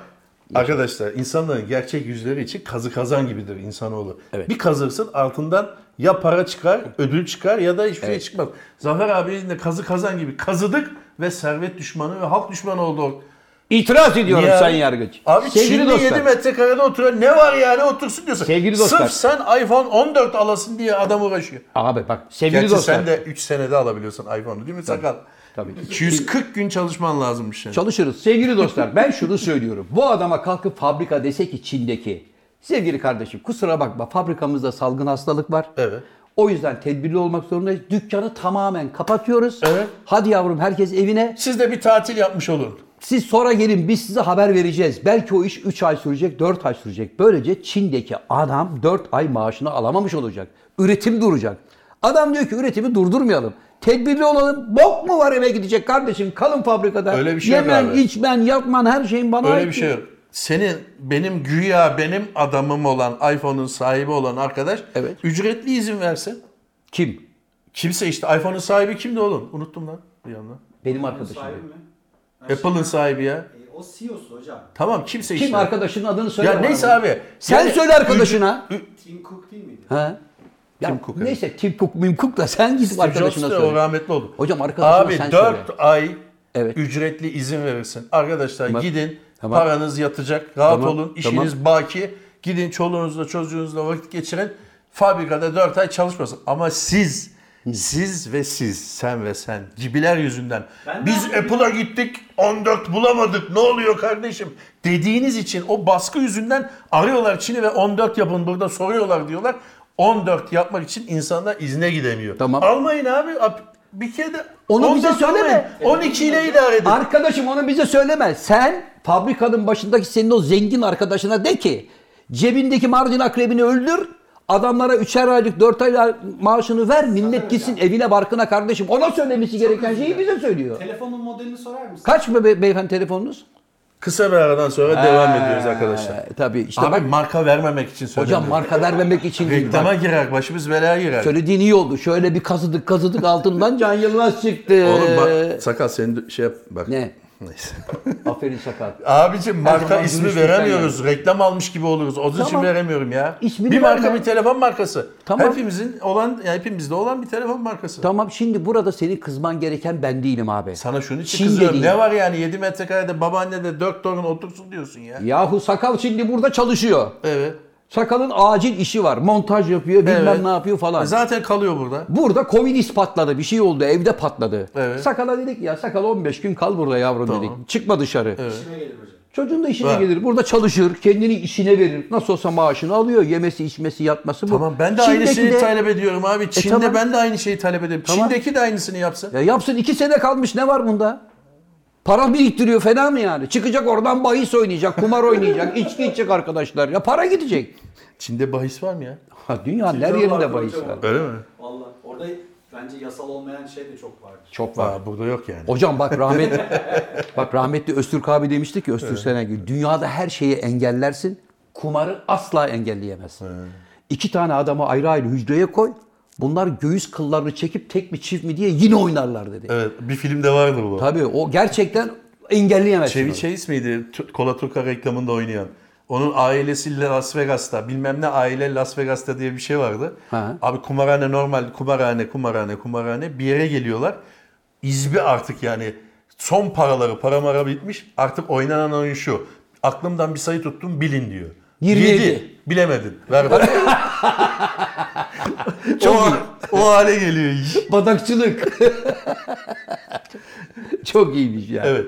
Arkadaşlar insanların gerçek yüzleri için kazı kazan gibidir insanoğlu. Evet. Bir kazırsın altından ya para çıkar, ödül çıkar ya da hiçbir şey çıkmaz. Zafer abinin de kazı kazan gibi kazıdık ve servet düşmanı ve halk düşmanı oldu. İtiraz ediyorum Ya. Sayın Yargıç. Abi Sevgili Çin'de dostlar. 7 metrekarede oturuyor. Ne var yani otursun diyorsun. Sevgili dostlar. Sırf sen iPhone 14 alasın diye adam uğraşıyor. Abi bak sevgili Gerçi dostlar. sen de 3 senede alabiliyorsun iPhone'u değil mi sakal? Tabii. 240 gün çalışman lazımmış yani. Çalışırız. Sevgili dostlar ben şunu söylüyorum. Bu adama kalkıp fabrika dese ki Çin'deki. Sevgili kardeşim kusura bakma fabrikamızda salgın hastalık var. Evet. O yüzden tedbirli olmak zorundayız. Dükkanı tamamen kapatıyoruz. Evet. Hadi yavrum herkes evine. Siz de bir tatil yapmış olun. Siz sonra gelin biz size haber vereceğiz. Belki o iş 3 ay sürecek, 4 ay sürecek. Böylece Çin'deki adam 4 ay maaşını alamamış olacak. Üretim duracak. Adam diyor ki üretimi durdurmayalım. Tedbirli olalım. Bok mu var eve gidecek kardeşim? Kalın fabrikada. Öyle bir şey Yemen, abi. içmen, yapman her şeyin bana Öyle ait bir şey yok. Senin benim güya benim adamım olan iPhone'un sahibi olan arkadaş Evet. ücretli izin versin. Kim? Kimse işte iPhone'un sahibi kimdi oğlum? Unuttum lan bir yandan. Benim arkadaşım. Sahibi mi? Apple'ın sahibi ya. E, o CEO'su hocam. Tamam kimse Kim işte. arkadaşının adını söyle. Ya neyse abi. Sen Yani söyle arkadaşına. Tim Cook değil miydi? Ha? Ya, Tim Cook, evet. neyse Tim Cook, Mim Cook da sen git Steve arkadaşına da o söyle. rahmetli oldu. Hocam arkadaşına Abi sen 4 söyle. ay Evet. ücretli izin verirsin. Arkadaşlar Tamam. gidin Tamam. paranız yatacak. Rahat Tamam. olun. işiniz baki. Gidin çoluğunuzla çocuğunuzla vakit geçirin. Fabrikada 4 ay çalışmasın. Ama siz siz ve siz, sen ve sen gibiler yüzünden Ben biz Apple'a gittik 14 bulamadık ne oluyor kardeşim dediğiniz için o baskı yüzünden arıyorlar Çin'i ve 14 yapın burada soruyorlar diyorlar. 14 yapmak için insanlar izne gidemiyor. Tamam. Almayın abi. Bir kere de Onu bize 14 söyleme. almayın. 12 ile idare edin. Arkadaşım onu bize söyleme. Sen fabrikanın başındaki senin o zengin arkadaşına de ki cebindeki marjin akrebini öldür. Adamlara üçer aylık, dört aylık maaşını ver. Millet gitsin evine barkına kardeşim. Ona söylemesi gereken şeyi bize söylüyor. Telefonun modelini sorar mısın? Kaç mı be- beyefendi telefonunuz? Kısa bir aradan sonra devam ediyoruz arkadaşlar. Tabii işte Abi bak marka vermemek için söylüyorum. hocam marka vermemek için değil. Reklama Bak, girer, başımız belaya girer. söylediğin iyi oldu. Şöyle bir kazıdık kazıdık altından Can Yılmaz çıktı. Oğlum bak sakal senin şey yap bak. Ne? Neyse. Aferin sakal. Abicim marka ismi veremiyoruz. Reklam almış gibi oluruz. Onun için Tamam. veremiyorum ya. İsmini bir marka verme. bir telefon markası. Tamam. Hepimizin olan, yani hepimizde olan bir telefon markası. Tamam şimdi burada senin kızman gereken ben değilim abi. Sana şunun için Çin kızıyorum. Ne var yani 7 metrekarede babaanne de 4 torun otursun diyorsun ya. Yahu sakal şimdi burada çalışıyor. Evet. Sakalın acil işi var. Montaj yapıyor, bilmem Evet. ne yapıyor falan. Zaten kalıyor burada. Burada Covid patladı. Bir şey oldu. Evde patladı. Evet. Sakala dedik ya sakal 15 gün kal burada yavrum Tamam. dedik. Çıkma dışarı. İşime gelir hocam. Çocuğun da işine Ha. gelir. Burada çalışır. Kendini işine verir. Nasıl olsa maaşını alıyor. Yemesi, içmesi, yatması bu. Tamam ben de Çin'deki aynı şeyi de- talep ediyorum abi. Çin'de tamam. ben de aynı şeyi talep ediyorum. Tamam. Çin'deki de aynısını yapsın. Ya yapsın iki sene kalmış ne var bunda? Para biriktiriyor fena mı yani? Çıkacak oradan bahis oynayacak, kumar oynayacak, içki içecek arkadaşlar. Ya para gidecek. Çin'de bahis var mı ya? Ha, dünyanın her yerinde bahis var. Öyle mi? Valla orada bence yasal olmayan şey de çok vardır. Çok var. Aa, burada yok yani. Hocam bak rahmet bak rahmetli Öztürk abi demişti ki Öztürk Senegül dünyada her şeyi engellersin kumarı asla engelleyemezsin. İki tane adamı ayrı ayrı hücreye koy Bunlar göğüs kıllarını çekip tek mi çift mi diye yine oynarlar dedi. Evet bir filmde vardı bu. Tabii o gerçekten engelleyemezsin. Chevy. Chase miydi? T- Cola Turca reklamında oynayan. Onun ailesi Las Vegas'ta bilmem ne aile Las Vegas'ta diye bir şey vardı. Ha. Abi kumarhane normal kumarhane kumarhane kumarhane bir yere geliyorlar. İzbi artık yani son paraları para mara bitmiş artık oynanan oyun şu. Aklımdan bir sayı tuttum bilin diyor. 27. Yedi. Bilemedin. Ver bana. Çok o, iyi. o hale geliyor iş. Badakçılık. Çok iyiymiş ya. Evet.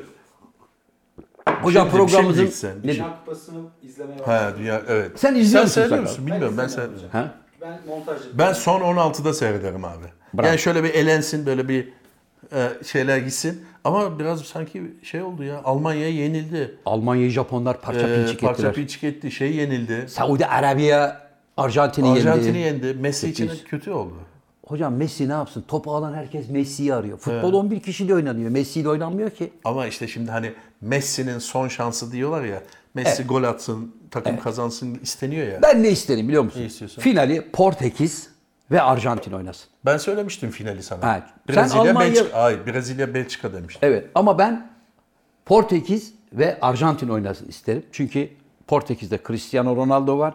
Hocam Bir şey- bir şey programımızın... diyeceksin. Ne- Dünya Kupası'nı izlemeye Ha başladım. dünya evet. Sen izliyor musun seyrediyor Sakal? musun? Bilmiyorum ben sen. izlemiyorum hocam. Ha? Ben montaj. Ben son 16'da seyrederim abi. Bravo. Yani şöyle bir elensin böyle bir e, şeyler gitsin. Ama biraz sanki şey oldu ya. Almanya yenildi. Almanya'yı Japonlar parça Ee, pinçik parça ettiler. pinçik etti. Şey yenildi. Saudi Arabiya Arjantin'i yendi. Arjantin'i yendi. Messi için kötü oldu. Hocam Messi ne yapsın? Topu alan herkes Messi'yi arıyor. Futbol 11 kişiyle oynanıyor. Messi ile oynanmıyor ki. Ama işte şimdi hani Messi'nin son şansı diyorlar ya. Messi gol atsın, takım kazansın isteniyor ya. Ben ne isterim biliyor musun? Ne istiyorsun? Finali Portekiz ve Arjantin oynasın. Ben söylemiştim finali sana. Sen Brezilya, Almanya- Belçika. Hayır, Brezilya, Belçika demiştim. Evet ama ben Portekiz ve Arjantin oynasın isterim. Çünkü Portekiz'de Cristiano Ronaldo var.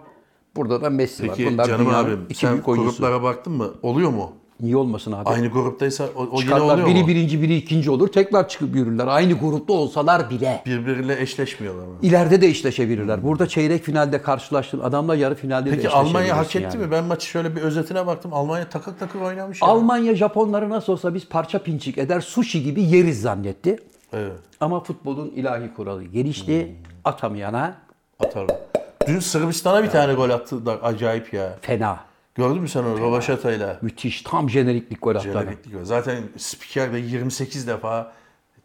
Burada da Messi var. Peki Bunlar canım abim iki sen büyük oyuncusu. gruplara baktın mı? Oluyor mu? Niye olmasın abi? Aynı gruptaysa o, o yine oluyor biri mu? birinci biri ikinci olur. Tekrar çıkıp yürürler. Aynı grupta olsalar bile. Birbiriyle eşleşmiyorlar mı? İleride de eşleşebilirler. Burada çeyrek finalde karşılaştığın adamla yarı finalde de Peki eşleşebilirsin Almanya hak etti yani. mi? Ben maçı şöyle bir özetine baktım. Almanya takır takır oynamış. ya. Almanya Japonları nasıl olsa biz parça pinçik eder sushi gibi yeriz zannetti. Evet. Ama futbolun ilahi kuralı gelişti. Atamayana Atarım. Dün Sırbistan'a bir tane gol attı da acayip ya. fena. Gördün mü sen onu Rovaşata'yla? Müthiş. Tam jeneriklik gol attılar. Jeneriklik gol. Zaten spiker de 28 defa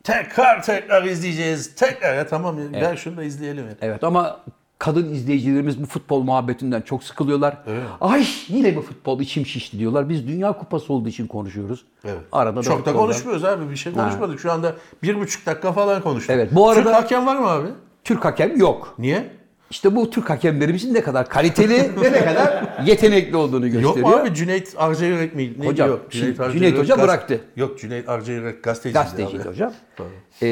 tekrar tekrar izleyeceğiz. Tekrar ya tamam ya. Ver şunu da izleyelim. Ya. Evet ama kadın izleyicilerimiz bu futbol muhabbetinden çok sıkılıyorlar. Ay yine mi futbol içim şişti diyorlar. Biz Dünya Kupası olduğu için konuşuyoruz. Evet. Arada da Çok da futboldan- konuşmuyoruz abi. Bir şey konuşmadık. Şu anda bir buçuk dakika falan konuştuk. Evet, bu arada- Türk hakem var mı abi? Türk hakem yok. Niye? İşte bu Türk hakemlerimizin ne kadar kaliteli ve ne kadar yetenekli olduğunu Yok gösteriyor. mu abi Cüneyt Arcayürek mi? Ne Hocam, Yok, şimdi Arcayürek Cüneyt Hoca gaz- bıraktı. Yok Cüneyt Arcayürek gazeteciydi Gazeteciydi abi. hocam. Ee,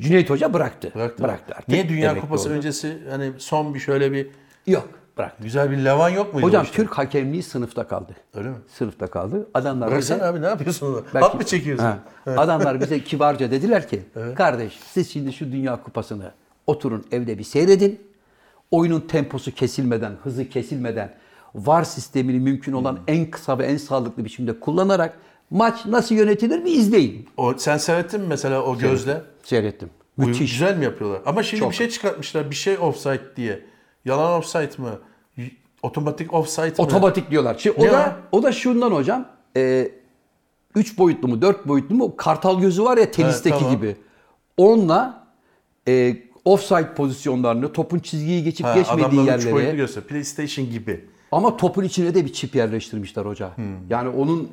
Cüneyt Hoca bıraktı. Bıraktı. Bıraktı artık. Niye Dünya Emekli Kupası oldu. öncesi hani son bir şöyle bir Yok bıraktı. güzel bir levan yok muydu? Hocam işte? Türk hakemliği sınıfta kaldı. Öyle mi? Sınıfta kaldı. Adamlar Bıraksana bize, abi ne yapıyorsun? Belki- Hat mı çekiyorsun? Ha. Adamlar bize kibarca dediler ki kardeş siz şimdi şu Dünya Kupası'nı oturun evde bir seyredin. Oyunun temposu kesilmeden, hızı kesilmeden VAR sistemini mümkün olan Hmm. en kısa ve en sağlıklı biçimde kullanarak maç nasıl yönetilir bir izleyin. O, sen seyrettin mi mesela o gözle? Seyrettim. Müthiş. Güzel mi yapıyorlar? Ama şimdi Çok. bir şey çıkartmışlar. Bir şey offside diye. Yalan offside mı? Otomatik offside mi? Otomatik diyorlar. Şimdi Ne o da o? o da şundan hocam. E, boyutlu mu, dört boyutlu mu? Kartal gözü var ya tenisteki tamam. gibi. Onunla e, offside pozisyonlarını, topun çizgiyi geçip Ha, geçmediği üç boyutlu yerlere. göster. PlayStation gibi. Ama topun içine de bir çip yerleştirmişler hoca. Hmm. Yani onun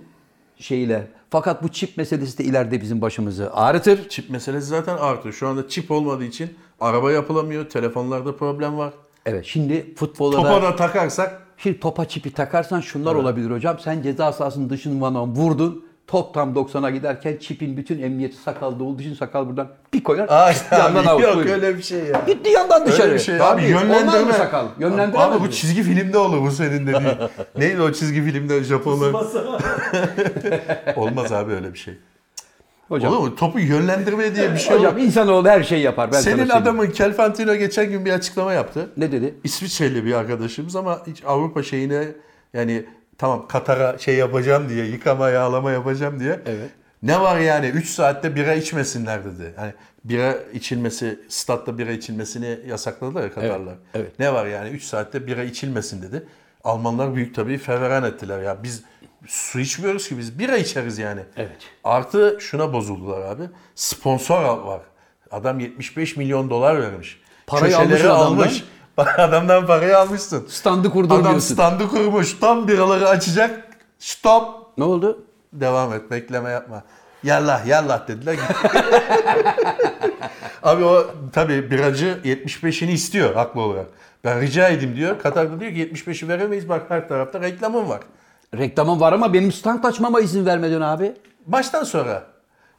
şeyle. Fakat bu çip meselesi de ileride bizim başımızı ağrıtır. Çip meselesi zaten artıyor. Şu anda çip olmadığı için araba yapılamıyor. Telefonlarda problem var. Evet şimdi futbolda Topa da, takarsak şimdi topa çipi takarsan şunlar olabilir hocam. Sen ceza sahasının dışından vurdun. Top tam 90'a giderken çipin bütün emniyeti sakalda olduğu için sakal buradan bir koyar. Ay yandan abi, yok Buyurun. öyle bir şey ya. Gitti yandan dışarı. Öyle bir şey abi Tabii, yönlendirme. Onlar mı sakal? Yönlendiremez Abi bu mi? çizgi filmde olur bu senin dediğin. Neydi o çizgi filmde Japonlar? Olmaz abi öyle bir şey. Hocam, Olur mu? Topu yönlendirme diye bir şey olur. hocam insanoğlu her şeyi yapar. Ben sana Senin adamın Kelfantino geçen gün bir açıklama yaptı. Ne dedi? İsviçreli bir arkadaşımız ama hiç Avrupa şeyine yani tamam Katar'a şey yapacağım diye yıkama yağlama yapacağım diye. Evet. Ne var yani 3 saatte bira içmesinler dedi. Hani bira içilmesi, statta bira içilmesini yasakladılar ya Katarlar. evet. Ne var yani 3 saatte bira içilmesin dedi. Almanlar büyük tabii feveran ettiler ya. Biz su içmiyoruz ki biz bira içeriz yani. Evet. Artı şuna bozuldular abi. Sponsor var. Adam 75 milyon dolar vermiş. Parayı Köşeleri adamdan. almış. Adamdan parayı almışsın. Standı kurdum Adam diyorsun. standı kurmuş. Tam biraları açacak. Stop. Ne oldu? Devam et. Bekleme yapma. Yallah yallah dediler. Abi o tabii biracı 75'ini istiyor haklı olarak. Ben rica edeyim diyor. Katar'da diyor ki 75'i veremeyiz. Bak her tarafta reklamım var. Reklamım var ama benim stand açmama izin vermedin abi. Maçtan sonra.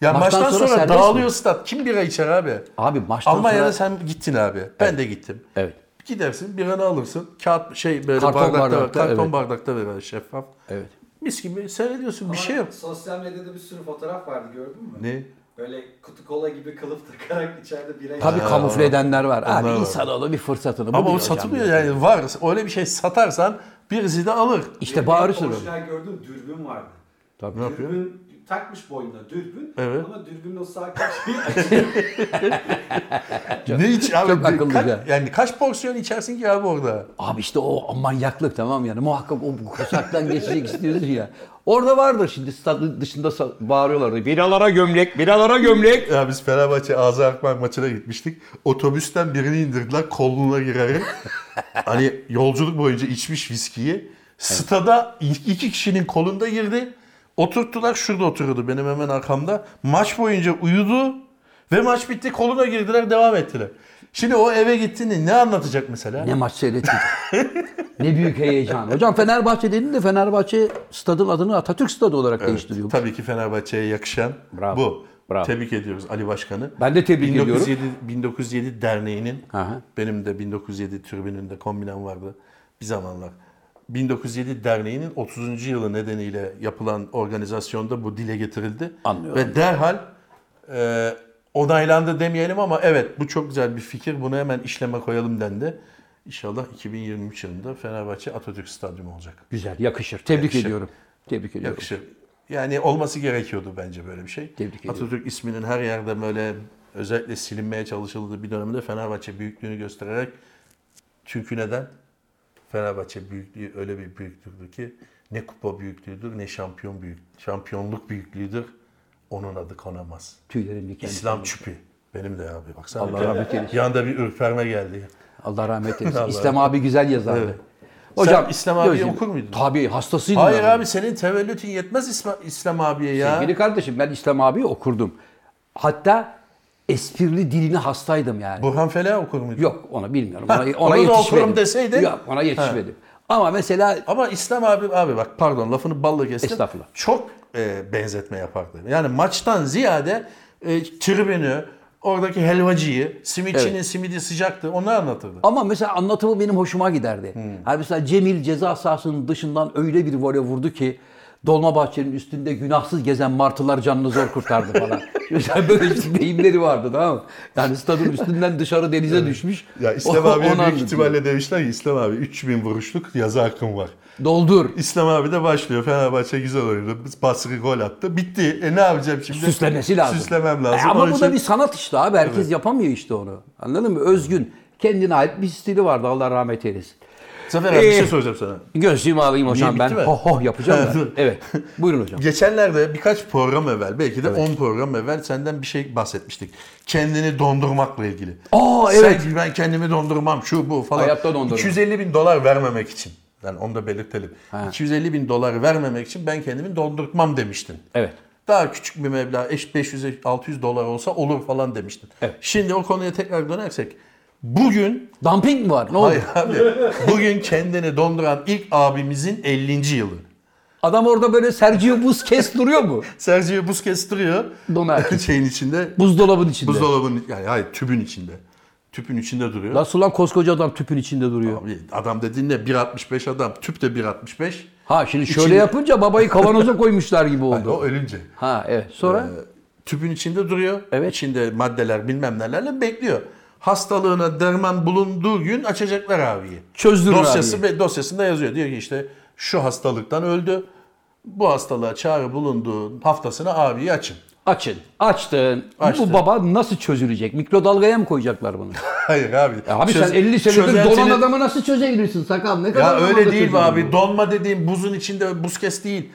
Ya Maçtan maçtan, sonra sonra, dağılıyor mi? stat. Kim bira içer abi? Abi maçtan Almanya'da sonra... sen gittin abi. Ben de gittim. Evet. Gidersin biranı alırsın. Kağıt şey böyle Karton bardakta, bardakta, karton evet. bardakta verir şeffaf. Evet. Mis gibi seyrediyorsun bir Ama şey yok. Sosyal medyada bir sürü fotoğraf vardı gördün mü? Ne? Böyle kutu kola gibi kılıf takarak içeride bira Tabii içen- kamufle edenler var. Abi Onlar var. insanoğlu bir fırsatını Ama o satılıyor diyor. yani var. Öyle bir şey satarsan birisi de alır. İşte bağırırsın. Orijinal gördüğüm dürbün vardı. Tabii. Ne yapıyor? Takmış boynuna dürbün Evet. ama dürbünün o sağ açıyor. ne iç abi? çok akıllıca. kaç, yani kaç porsiyon içersin ki abi orada? Abi işte o manyaklık tamam yani muhakkak o bu kuşaktan geçecek istiyorsun ya. Orada vardır şimdi stadın dışında bağırıyorlardı. Biralara gömlek, biralara gömlek. Ya biz Fenerbahçe Ağzı Akman maçına gitmiştik. Otobüsten birini indirdiler koluna girerek. hani yolculuk boyunca içmiş viskiyi. Stada iki kişinin kolunda girdi. Oturttular şurada oturuyordu benim hemen arkamda. Maç boyunca uyudu ve maç bitti koluna girdiler devam ettiler. Şimdi o eve gittiğinde ne anlatacak mesela? Ne maç seyrettik. ne büyük heyecan. Hocam Fenerbahçe dedin de Fenerbahçe stadın adını Atatürk Stadı olarak Evet, değiştiriyor. Tabii ki Fenerbahçe'ye yakışan Bravo, bu. bravo. Tebrik ediyoruz Ali Başkanı. Ben de tebrik 1907, 1907 Derneği'nin hı. benim de 1907 türbününde kombinem vardı bir zamanlar. 1907 Derneği'nin 30. yılı nedeniyle yapılan organizasyonda bu dile getirildi. Anlıyorum. Ve derhal e, onaylandı demeyelim ama evet bu çok güzel bir fikir. Bunu hemen işleme koyalım dendi. İnşallah 2023 yılında Fenerbahçe Atatürk Stadyumu olacak. Güzel, yakışır. Tebrik Yakışır. ediyorum. Tebrik ediyorum. Yakışır. Yani olması gerekiyordu bence böyle bir şey. Tebrik ediyorum. Atatürk isminin her yerde böyle özellikle silinmeye çalışıldığı bir dönemde Fenerbahçe büyüklüğünü göstererek çünkü neden? Fenerbahçe büyüklüğü öyle bir büyüklüktür ki ne kupa büyüklüğüdür ne şampiyon büyük şampiyonluk büyüklüğüdür. Onun adı konamaz. Tüylerim diken. İslam çüpü. Benim de abi baksana. Allah rahmet eylesin. Yanda bir ürperme geldi. Allah rahmet eylesin. İslam abi güzel yazardı. Evet. Sen İslam abiyi gözüm- okur muydun? Tabii hastasıydım. Hayır ben. abi senin tevellütün yetmez İslam, İslam abiye ya. Sevgili kardeşim ben İslam abi okurdum. Hatta esprili diline hastaydım yani. Burhan Felah okur muydun? Yok onu bilmiyorum. Ha, Ona, ona onu da yetişmedim. okurum deseydin. Yok ona yetişmedim. Ama mesela Ama İslam abi abi bak pardon lafını balla kestim. Estağfurullah. Çok e, benzetme yapardı. Yani maçtan ziyade e, tribünü, oradaki helvacıyı, simitçinin simidi sıcaktı onları anlatırdı. ama mesela anlatımı benim hoşuma giderdi. Hmm. Hani mesela Cemil ceza sahasının dışından öyle bir voley vurdu ki Dolmabahçe'nin üstünde günahsız gezen martılar canını zor kurtardı falan. mesela böyle işte deyimleri vardı tamam mı? Yani stadın üstünden dışarı denize düşmüş. Ya İslam abiye büyük anlatıyor. ihtimalle demişler ki İslam abi 3000 vuruşluk yazı hakkım var. Doldur. İslam abi de başlıyor. Fenerbahçe güzel oynadı. Basri gol attı. Bitti. E ne yapacağım şimdi? Süslemesi lazım. Süslemem lazım. E ama Onun bu da için- bir sanat işte abi. Herkes yapamıyor işte onu. Anladın mı? Özgün. Kendine ait bir stili vardı. Allah rahmet eylesin. Zafer abi bir Ee, şey soracağım sana. Gözlüğümü alayım hocam ben. mi? Hoh hoh yapacağım da. Evet. Buyurun hocam. Geçenlerde birkaç program evvel, belki de 10 program evvel senden bir şey bahsetmiştik. Kendini dondurmakla ilgili. Aa, Sen evet. ben kendimi dondurmam şu bu falan. Hayatta dondurmam. 250 bin dolar vermemek için. Yani onu da belirtelim. Ha. 250 bin dolar vermemek için ben kendimi dondurtmam demiştin. Evet. Daha küçük bir meblağ, eş 500-600 dolar olsa olur falan demiştin. Evet. Şimdi o konuya tekrar dönersek. Bugün, Dumping mi var? Ne oldu? hayır abi, bugün kendini donduran ilk abimizin 50. yılı. Adam orada böyle Sergio Busquets duruyor mu? Sergio Busquets duruyor. Donar. Şeyin içinde, Buzdolabının içinde. buzdolabının, yani hayır tüpün içinde. Tüpün içinde duruyor. Nasıl lan koskoca adam tüpün içinde duruyor? Abi, adam dediğin ne? 1.65 adam. Tüp de 1.65. Ha şimdi şöyle İçinde- yapınca babayı kavanoza koymuşlar gibi Yani o oldu. ölünce. Ha evet. Sonra? Ee, tüpün içinde duruyor. Evet. İçinde maddeler bilmem nelerle bekliyor. Hastalığına derman bulunduğu gün açacaklar abiyi. Çözdürür Dosyası, abiyi. ve dosyasında yazıyor. Diyor ki işte şu hastalıktan öldü. Bu hastalığa çağrı bulunduğu haftasına abiyi açın. Açın. Açtın. Açtın. Bu baba nasıl çözülecek? Mikrodalgaya mı koyacaklar bunu? Hayır abi. Ya abi Çöz- sen 50 senedir donan adamı nasıl çözebilirsin sakal? Ne kadar Ya öyle değil abi? bu? Donma dediğim buzun içinde buz kes değil.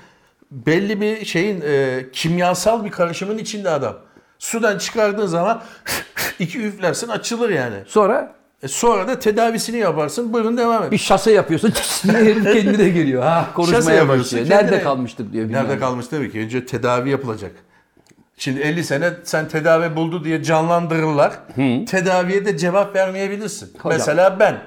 Belli bir şeyin e, kimyasal bir karışımın içinde adam. Sudan çıkardığın zaman iki üflersin açılır yani. Sonra E sonra da tedavisini yaparsın. Buyurun devam et. bir şase yapıyorsun. herif kendine geliyor. Ha konuşmaya başlıyor. kendine- Nerede kalmıştık diyor. bilmem Nerede ne. kalmış tabii ki. Önce tedavi yapılacak. Şimdi 50 sene sen tedavi buldu diye canlandırırlar. Tedaviye de cevap vermeyebilirsin. Hocam. Mesela ben.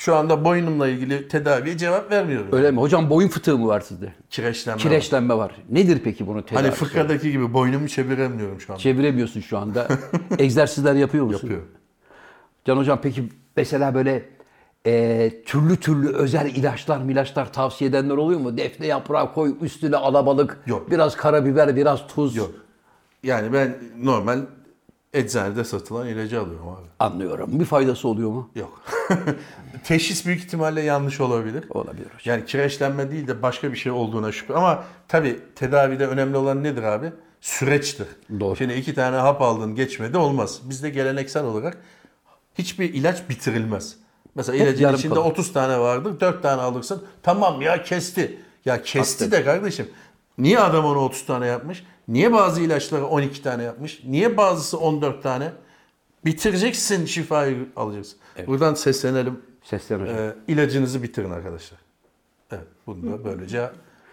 Şu anda boynumla ilgili tedaviye cevap vermiyorum. Öyle mi? Hocam boyun fıtığı mı var sizde? Kireçlenme. var. Kireçlenme var. Nedir peki bunun tedavisi? Hani fıkradaki gibi boynumu çeviremiyorum şu anda. Çeviremiyorsun şu anda. Egzersizler yapıyor musun? Yapıyor. Can hocam peki mesela böyle e, türlü türlü özel ilaçlar milaçlar tavsiye edenler oluyor mu? Defne yaprağı koy üstüne alabalık, Yok. biraz karabiber, biraz tuz. Yok. Yani ben normal eczanede satılan ilacı alıyorum abi. Anlıyorum. Bir faydası oluyor mu? Yok. Teşhis büyük ihtimalle yanlış olabilir. Olabilir hocam. Yani kireçlenme değil de başka bir şey olduğuna şüphe. Ama tabii tedavide önemli olan nedir abi? Süreçtir. Doğru. Şimdi iki tane hap aldın geçmedi olmaz. Bizde geleneksel olarak hiçbir ilaç bitirilmez. Mesela Hep ilacın içinde kalır. 30 tane vardır, 4 tane alırsın. Tamam ya kesti. Ya kesti de kardeşim. Niye adam onu 30 tane yapmış? Niye bazı ilaçları 12 tane yapmış? Niye bazısı 14 tane? Bitireceksin şifayı alacaksın. Buradan seslenelim. Seslen hocam. Ee, ilacınızı bitirin arkadaşlar. Evet, bunu da böylece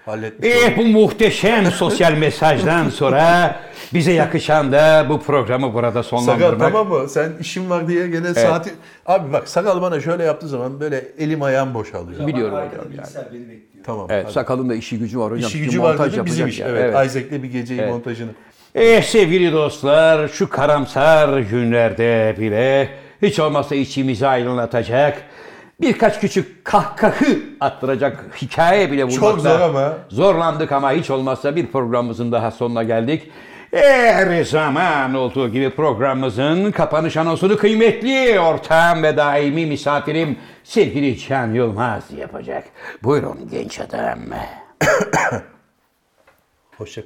halletmiş E olduk. bu muhteşem sosyal mesajdan sonra bize yakışan da bu programı burada Sakal sonlandırmak. tamam mı? Sen işin var diye gene saati... Abi bak sakal bana şöyle yaptığı zaman böyle elim ayağım boşalıyor. Biliyorum hocam beni bekliyor. Tamam. Evet, hadi. sakalın da işi gücü var hocam. İşi gücü var montaj bizim iş. ya. Evet. Isaac'le bir geceyi Evet. montajını. Eh sevgili dostlar şu karamsar günlerde bile hiç olmazsa içimizi aydınlatacak birkaç küçük kahkahı attıracak hikaye bile bulmakta. Çok zor ama. Zorlandık ama hiç olmazsa bir programımızın daha sonuna geldik. Her zaman olduğu gibi programımızın kapanış anonsunu kıymetli ortağım ve daimi misafirim sevgili Can Yılmaz yapacak. Buyurun genç adam. Hoşça